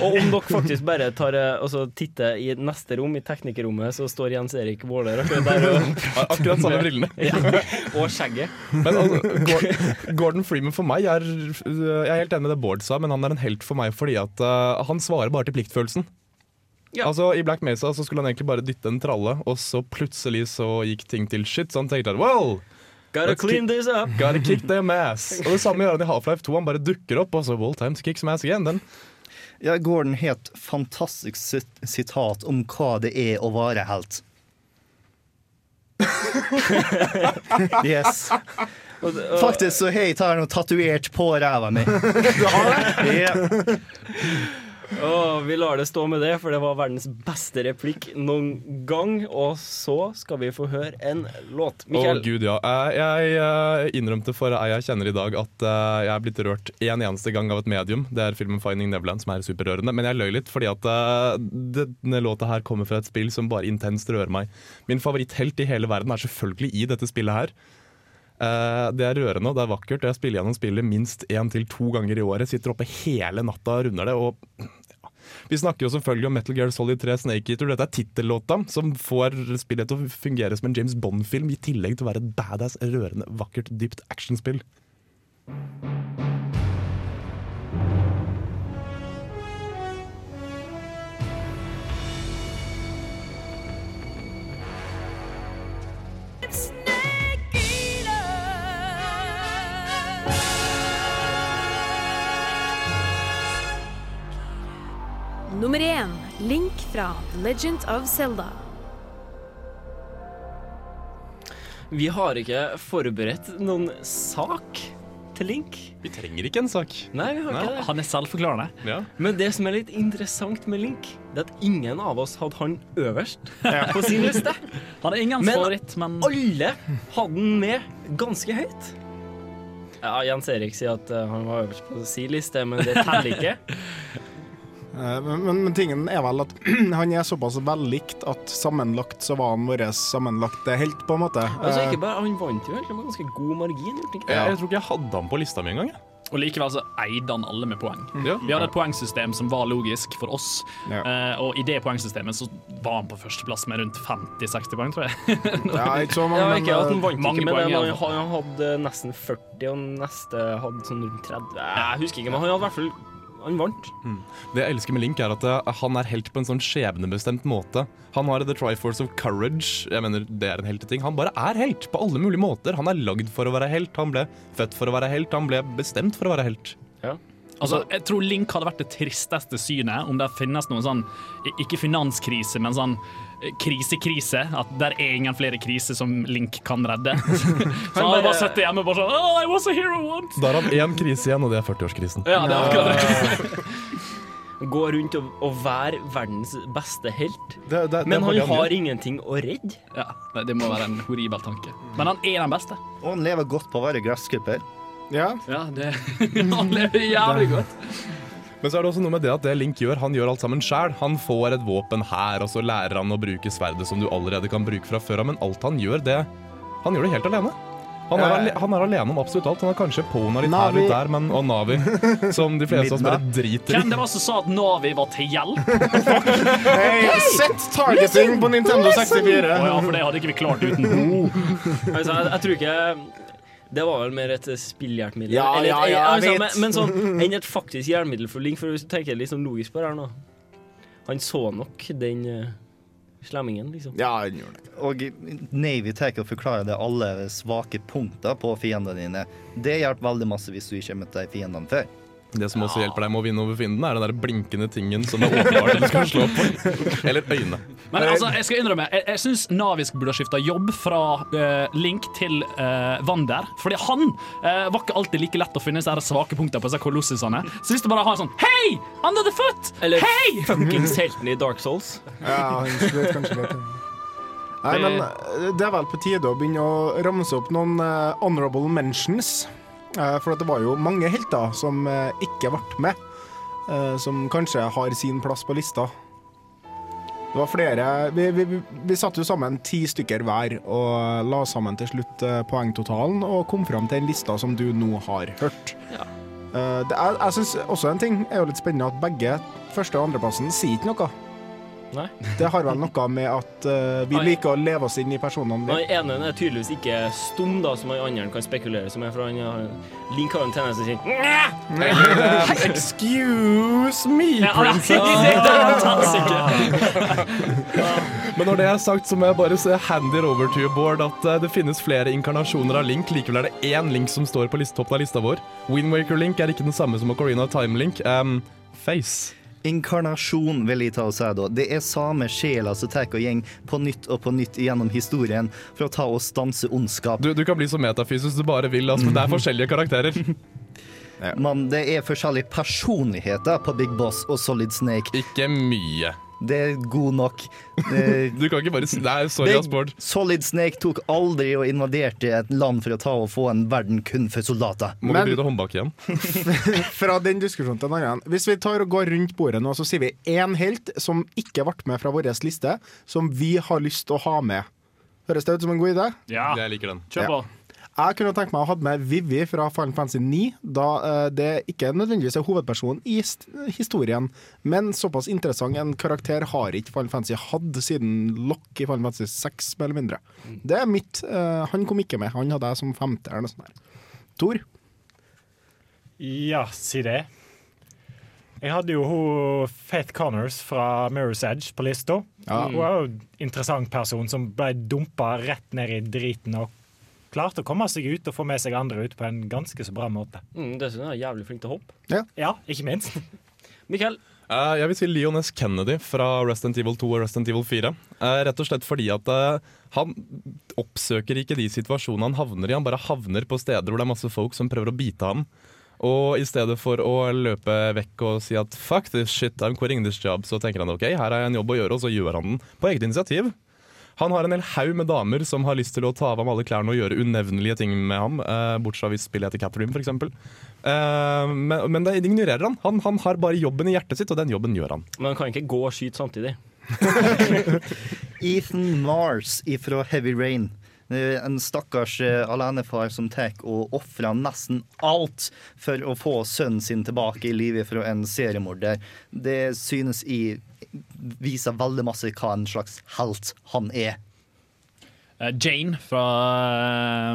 og om dere faktisk bare tar eh, titter i neste rom, i teknikerrommet, så står Jens Erik Våler akkurat der. Og, Akkurat samme brillene. ja, og skjegget. Men altså, Gordon, Gordon Freeman for meg er Jeg er helt enig med det Bård sa, men han er en helt for meg fordi at uh, han svarer bare til pliktfølelsen. Altså I Black Mesa så skulle han egentlig bare dytte en tralle, og så plutselig så gikk ting til shit. Så han tenkte at well Gotta clean this up. Gotta kick them ass. Og det samme gjør han i Half-Life 2. Han bare dukker opp, og så well time to kick some ass again. Den. Ja, Gordon har et fantastisk sit sitat om hva det er å være helt. yes. Faktisk så har jeg tatovert på ræva mi. Du har det? Ja. Åh, vi lar det stå med det, for det var verdens beste replikk noen gang. Og så skal vi få høre en låt. Å oh, gud, ja. Eh, Jeg eh, innrømte for ei jeg kjenner i dag at eh, jeg er blitt rørt en eneste gang av et medium. Det er filmen 'Finding Neverland', som er superrørende. Men jeg løy litt, fordi at denne låta her kommer fra et spill som bare intenst rører meg. Min favoritthelt i hele verden er selvfølgelig i dette spillet her. Det er rørende og det er vakkert, jeg spiller gjennom spillet minst én til to ganger i året. Sitter oppe hele natta og runder det. og. Vi snakker jo selvfølgelig om Metal Gear Solid 3 Snake Eater. Dette er tittellåta som får spillet til å fungere som en James Bond-film, i tillegg til å være et badass, rørende, vakkert, dypt actionspill. Nummer én Link fra The Legend of Zelda. vi har ikke forberedt noen sak til Link. Vi trenger ikke en sak. Nei, vi har ikke det. Han er selvforklarende. Ja. Men det som er litt interessant med Link, det er at ingen av oss hadde han øverst på sin liste. Han er ingen favoritt, men alle hadde han med ganske høyt. Ja, Jens Erik sier at eh, han var øverst på sin liste, men det teller ikke. Eh, Men, men, men tingen er vel at han er såpass vellikt at sammenlagt så var han vår sammenlagte helt, på en måte. Altså, Eh, ikke bare, han vant jo egentlig med ganske god margin. han ikke? Jeg, jeg tror ikke jeg hadde han på lista mi engang. jeg. Og likevel så eide han alle med poeng. Ja. Vi hadde et poengsystem som var logisk for oss, ja. og i det poengsystemet så var han på førsteplass med rundt 50-60 poeng, tror jeg. Ja, ikke så mange, Ja, ikke at han vant mange ikke, poeng, det, han hadde nesten 40, og neste hadde sånn rundt 30. Jeg husker ikke, men han hadde i hvert fall Han vant. Det jeg elsker med Link, er at eh, han er helt på en sånn skjebnebestemt måte. Han har The Triforce of Courage. Jeg mener, Det er en helteting. Han bare er helt på alle mulige måter. Han er lagd for å være helt. Han ble født for å være helt. Han ble bestemt for å være helt. Altså, jeg tror Link hadde vært det tristeste synet om det finnes noen sånn Ikke finanskrise, men sånn krisekrise. At der er ingen flere kriser som Link kan redde. Så han bare sitter hjemme og bare sånn oh, I was a hero once. Da har han én krise igjen, og det er 40-årskrisen. Ja, det er akkurat det. Gå rundt og, og være verdens beste helt. Det- det- det men han det har ingenting å redde. Ja, det- det må være en horribel tanke. Men han er den beste. Og han lever godt på å være gressklipper. Ja. det Han lever jævlig godt. Men så er det også noe med det at det Link gjør, han gjør alt sammen sjæl. Han får et våpen her, og så lærer han å bruke sverdet som du allerede kan bruke fra før av, men alt han gjør, det Han gjør det helt alene. Han er, Ja. han er alene om absolutt alt. Han har kanskje Pona litt Navi. her litt der, men, og Navi, som de fleste av oss bare driter i. Hvem det var som sa at Navi var til hjelp? Hey, sett targeting på Nintendo 64! Å ja, for det hadde ikke vi klart uten henne. Jeg, jeg, jeg tror ikke Det var vel mer et spillhjelpemiddel. Ja, Eller et- ja, ja, jeg altså, men, men sånn enn et faktisk hjelpemiddel for Link, for hvis du tenker litt sånn logisk på det her nå Han så nok den uh, Slemmingen, liksom. Ja, han gjorde det. Og Navy Taker forklarer det alle svake punkter på fiendene dine. Det hjelper veldig masse hvis du ikke har møtt de fiendene før. Det som også hjelper deg med å vinne over fienden, er den der blinkende tingen som er åpenbart du skal slå på. Eller øyne. Men altså, jeg skal innrømme, jeg, jeg syns Navisk burde ha skifta jobb fra eh, Link til uh, Wander. Fordi han eh, var ikke alltid like lett å finne disse svake punktene på disse kolossisene. Så hvis du bare har en sånn Hei! Under the foot! Eller Hei! fuckings helten i Dark Souls. Ja, han sliter kanskje litt. Nei, men eh, det er vel på tide å begynne å ramse opp noen eh, honorable mentions. Eh, for det var jo mange helter som eh, ikke ble med, eh, som kanskje har sin plass på lista. Det var flere Vi, vi, vi, satte jo sammen ti stykker hver og la sammen til slutt poengtotalen og kom fram til en lista som du nå har hørt. Ja. det er, jeg syns også en ting er jo litt spennende at begge første- og andreplassen sier ikke noe. Nei. Det har vel noe med at uh, vi Oi. liker å leve oss inn i personene. Vi. ene er tydeligvis ikke stum, da, som den andre kan spekulere som er, for han har Link har en tendens til å si Eh, Excuse me, fantastisk. Men når det er sagt, så må jeg bare se handy over to Bård, at eh, det finnes flere inkarnasjoner av Link. Likevel er det én Link som står på list, toppen av lista vår. Windwaker Link er ikke den samme som Ocarina of Time Link. Um, face. Inkarnasjon, vil jeg ta og si da. Det er samme sjela som tar og gjeng på nytt og på nytt gjennom historien for å ta og stanse ondskap. Du, du kan bli så metafysisk du bare vil, altså, men det er forskjellige karakterer. Men det er forskjellige personligheter på Big Boss og Solid Snake. Ikke mye. Det er god nok. Du kan ikke bare si Nei, sorry, Big. Solid Snake tok aldri og invaderte et land for å ta og få en verden kun for soldater. Må Men- vi bryte håndbak igjen? Fra den diskusjonen til en annen. Hvis vi tar og går rundt bordet nå, så sier vi én helt som ikke ble med fra vår liste, som vi har lyst til å ha med. Høres det ut som en god idé? Ja. Jeg liker den. Kjør på. Jeg kunne tenkt meg å ha med Vivi fra Final Fantasy 9, da eh, det ikke nødvendigvis er hovedpersonen i historien, men såpass interessant en karakter har ikke Final Fantasy hatt siden Lock i Final Fantasy 6, mer eller mindre. Det er mitt. eh, han kom ikke med. Han hadde jeg som femte eller noe sånt. der. Tor? Ja, si det. Jeg hadde jo hun Faith Connors fra Mirror's Edge på lista. Ja. Hun er jo en interessant person som ble dumpa rett ned i driten og klarte å komme seg ut og få med seg andre ut på en ganske så bra måte. Mm, Dessuten er han jævlig flink til å hoppe. Ja, ikke minst. Mikkel, Uh, jeg vil si Leon S. Kennedy fra Resident Evil 2 og Resident Evil 4. Uh, rett og slett fordi at uh, han oppsøker ikke de situasjonene han havner i. Han bare havner på steder hvor det er masse folk som prøver å bite ham. Og i stedet for å løpe vekk og si at fuck this shit, I'm quitting this job, så tenker han ok, her har jeg en jobb å gjøre, og så gjør han den på eget initiativ. Han har en hel haug med damer som har lyst til å ta av ham alle klærne og gjøre unevnelige ting med ham. Uh, bortsett fra hvis spillet heter Catherine, f.eks. Uh, men, men det ignorerer han. han. Han har bare jobben i hjertet sitt, og den jobben gjør han. men han kan ikke gå og skyte samtidig. Ethan Mars ifra Heavy Rain. Eh, En stakkars eh, alenefar som tar og ofrer nesten alt for å få sønnen sin tilbake i livet fra en seriemorder. Det synes jeg viser veldig masse hva en slags helt han er. Eh, Jane fra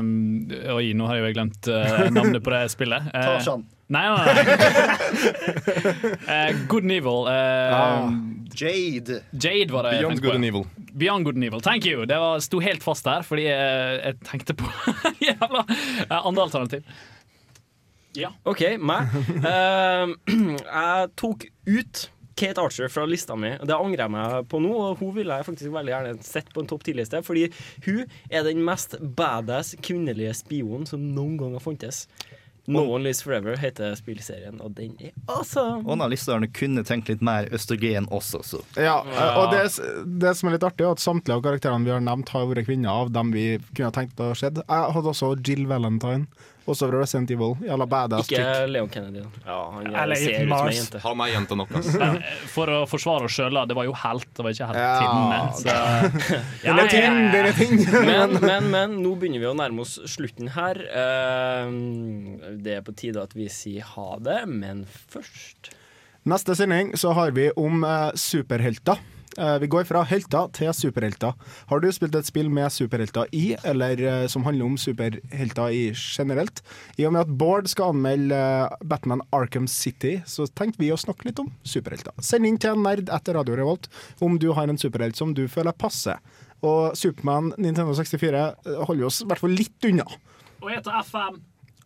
eh, Oi, nå har jeg jo glemt eh, navnet på det spillet. Tarzan. Nei, nei, nei. Eh, Good and Evil. Ah, Jade. Jade var det Beyond Good and Evil. Beyond Good and Evil. Thank you. Det var, sto helt fast der, fordi jeg, jeg tenkte på jævla andre alternativ. Ja. OK, meg. Jeg tok ut Kate Archer fra lista mi. Det angrer jeg meg på nå. Og hun ville jeg faktisk veldig gjerne sett på en topp 10-liste, fordi hun er den mest badass kvinnelige spionen som noen gang har funtes. No One Lives Forever heter spillserien, og den er awesome. Og denne listerne kunne tenkt litt mer østrogen også, så. Ja, eh, og det, det som er litt artig, er at samtlige av karakterene vi har nevnt, har vært kvinner av dem vi kunne tenkt å ha skjedd. Jeg hadde også Jill Valentine, også fra Resident Evil. Jævla badass Ikke chick. Leon Kennedy. Ja, han er- Eller ser ut som ei jente. Han er jente nok, ass. Eh, For å forsvare oss sjøl, det var jo helt, det var ikke helt Ja, tinne. ja, Den er ting, er ting. Men, men, men nå begynner vi å nærme oss slutten her. Eh, det er på tide at vi sier ha det, men først Neste sending så har vi om eh, superhelter. Eh, Vi går fra helter til superhelter. Har du spilt et spill med superhelter i, eller eh, som handler om superhelter i generelt? I og med at Bård skal anmelde eh, Batman Arkham City, så tenkte vi å snakke litt om superhelter. Send inn til en nerd etter Radio Revolt om du har en superhelt som du føler passer. Og Supermann Nintendo 64 holder oss i hvert fall litt unna. Og heter FM.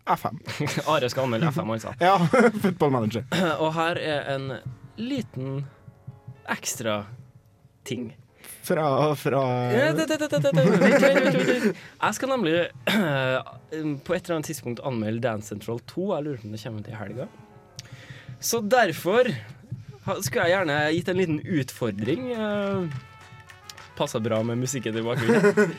FM. Are skal anmelde FM, altså. Ja, football manager. Og her er en liten ekstra ting. Fra, fra. Jeg skal nemlig på et eller annet tidspunkt anmelde Dance Central 2. Jeg lurer på om det kommer til helga. Så derfor skulle jeg gjerne gitt en liten utfordring. Passa Passer bra med musikken i bakgrunnen.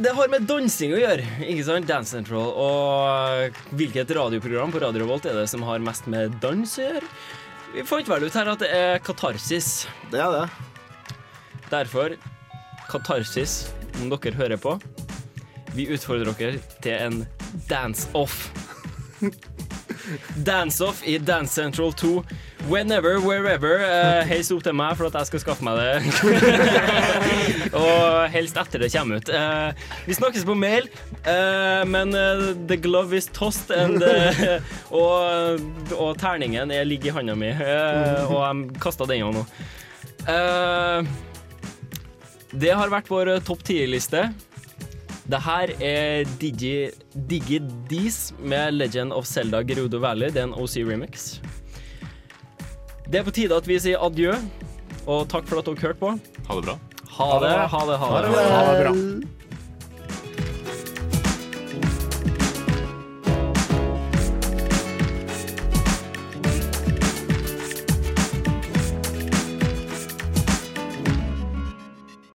Det har med dansing å gjøre, ikke sant? Dance Central. Og hvilket radioprogram på Radio Volt er det som har mest med dans å gjøre? Vi fant vel ut her at det er katarsis. Det er det. Derfor, katarsis, om dere hører på, vi utfordrer dere til en dance-off. Dance-off i Dance Central 2. Whenever, wherever. Uh, heis opp til meg for at jeg skal skaffe meg det. og helst etter det kommer ut. Uh, vi snakkes på mail, uh, men the glove is tossed, and, og, og terningen er, ligger i handa mi, og jeg kasta den jo nå. Det har vært vår topp ti-liste. Det her er Digi, Digi Dees med Legend of Zelda Gerudo Valley. Det er en OC remix. Det er på tide at vi sier adjø, og takk for at dere hørte på. Ha det bra. Ha det, ha det, ha det. Ha det bra.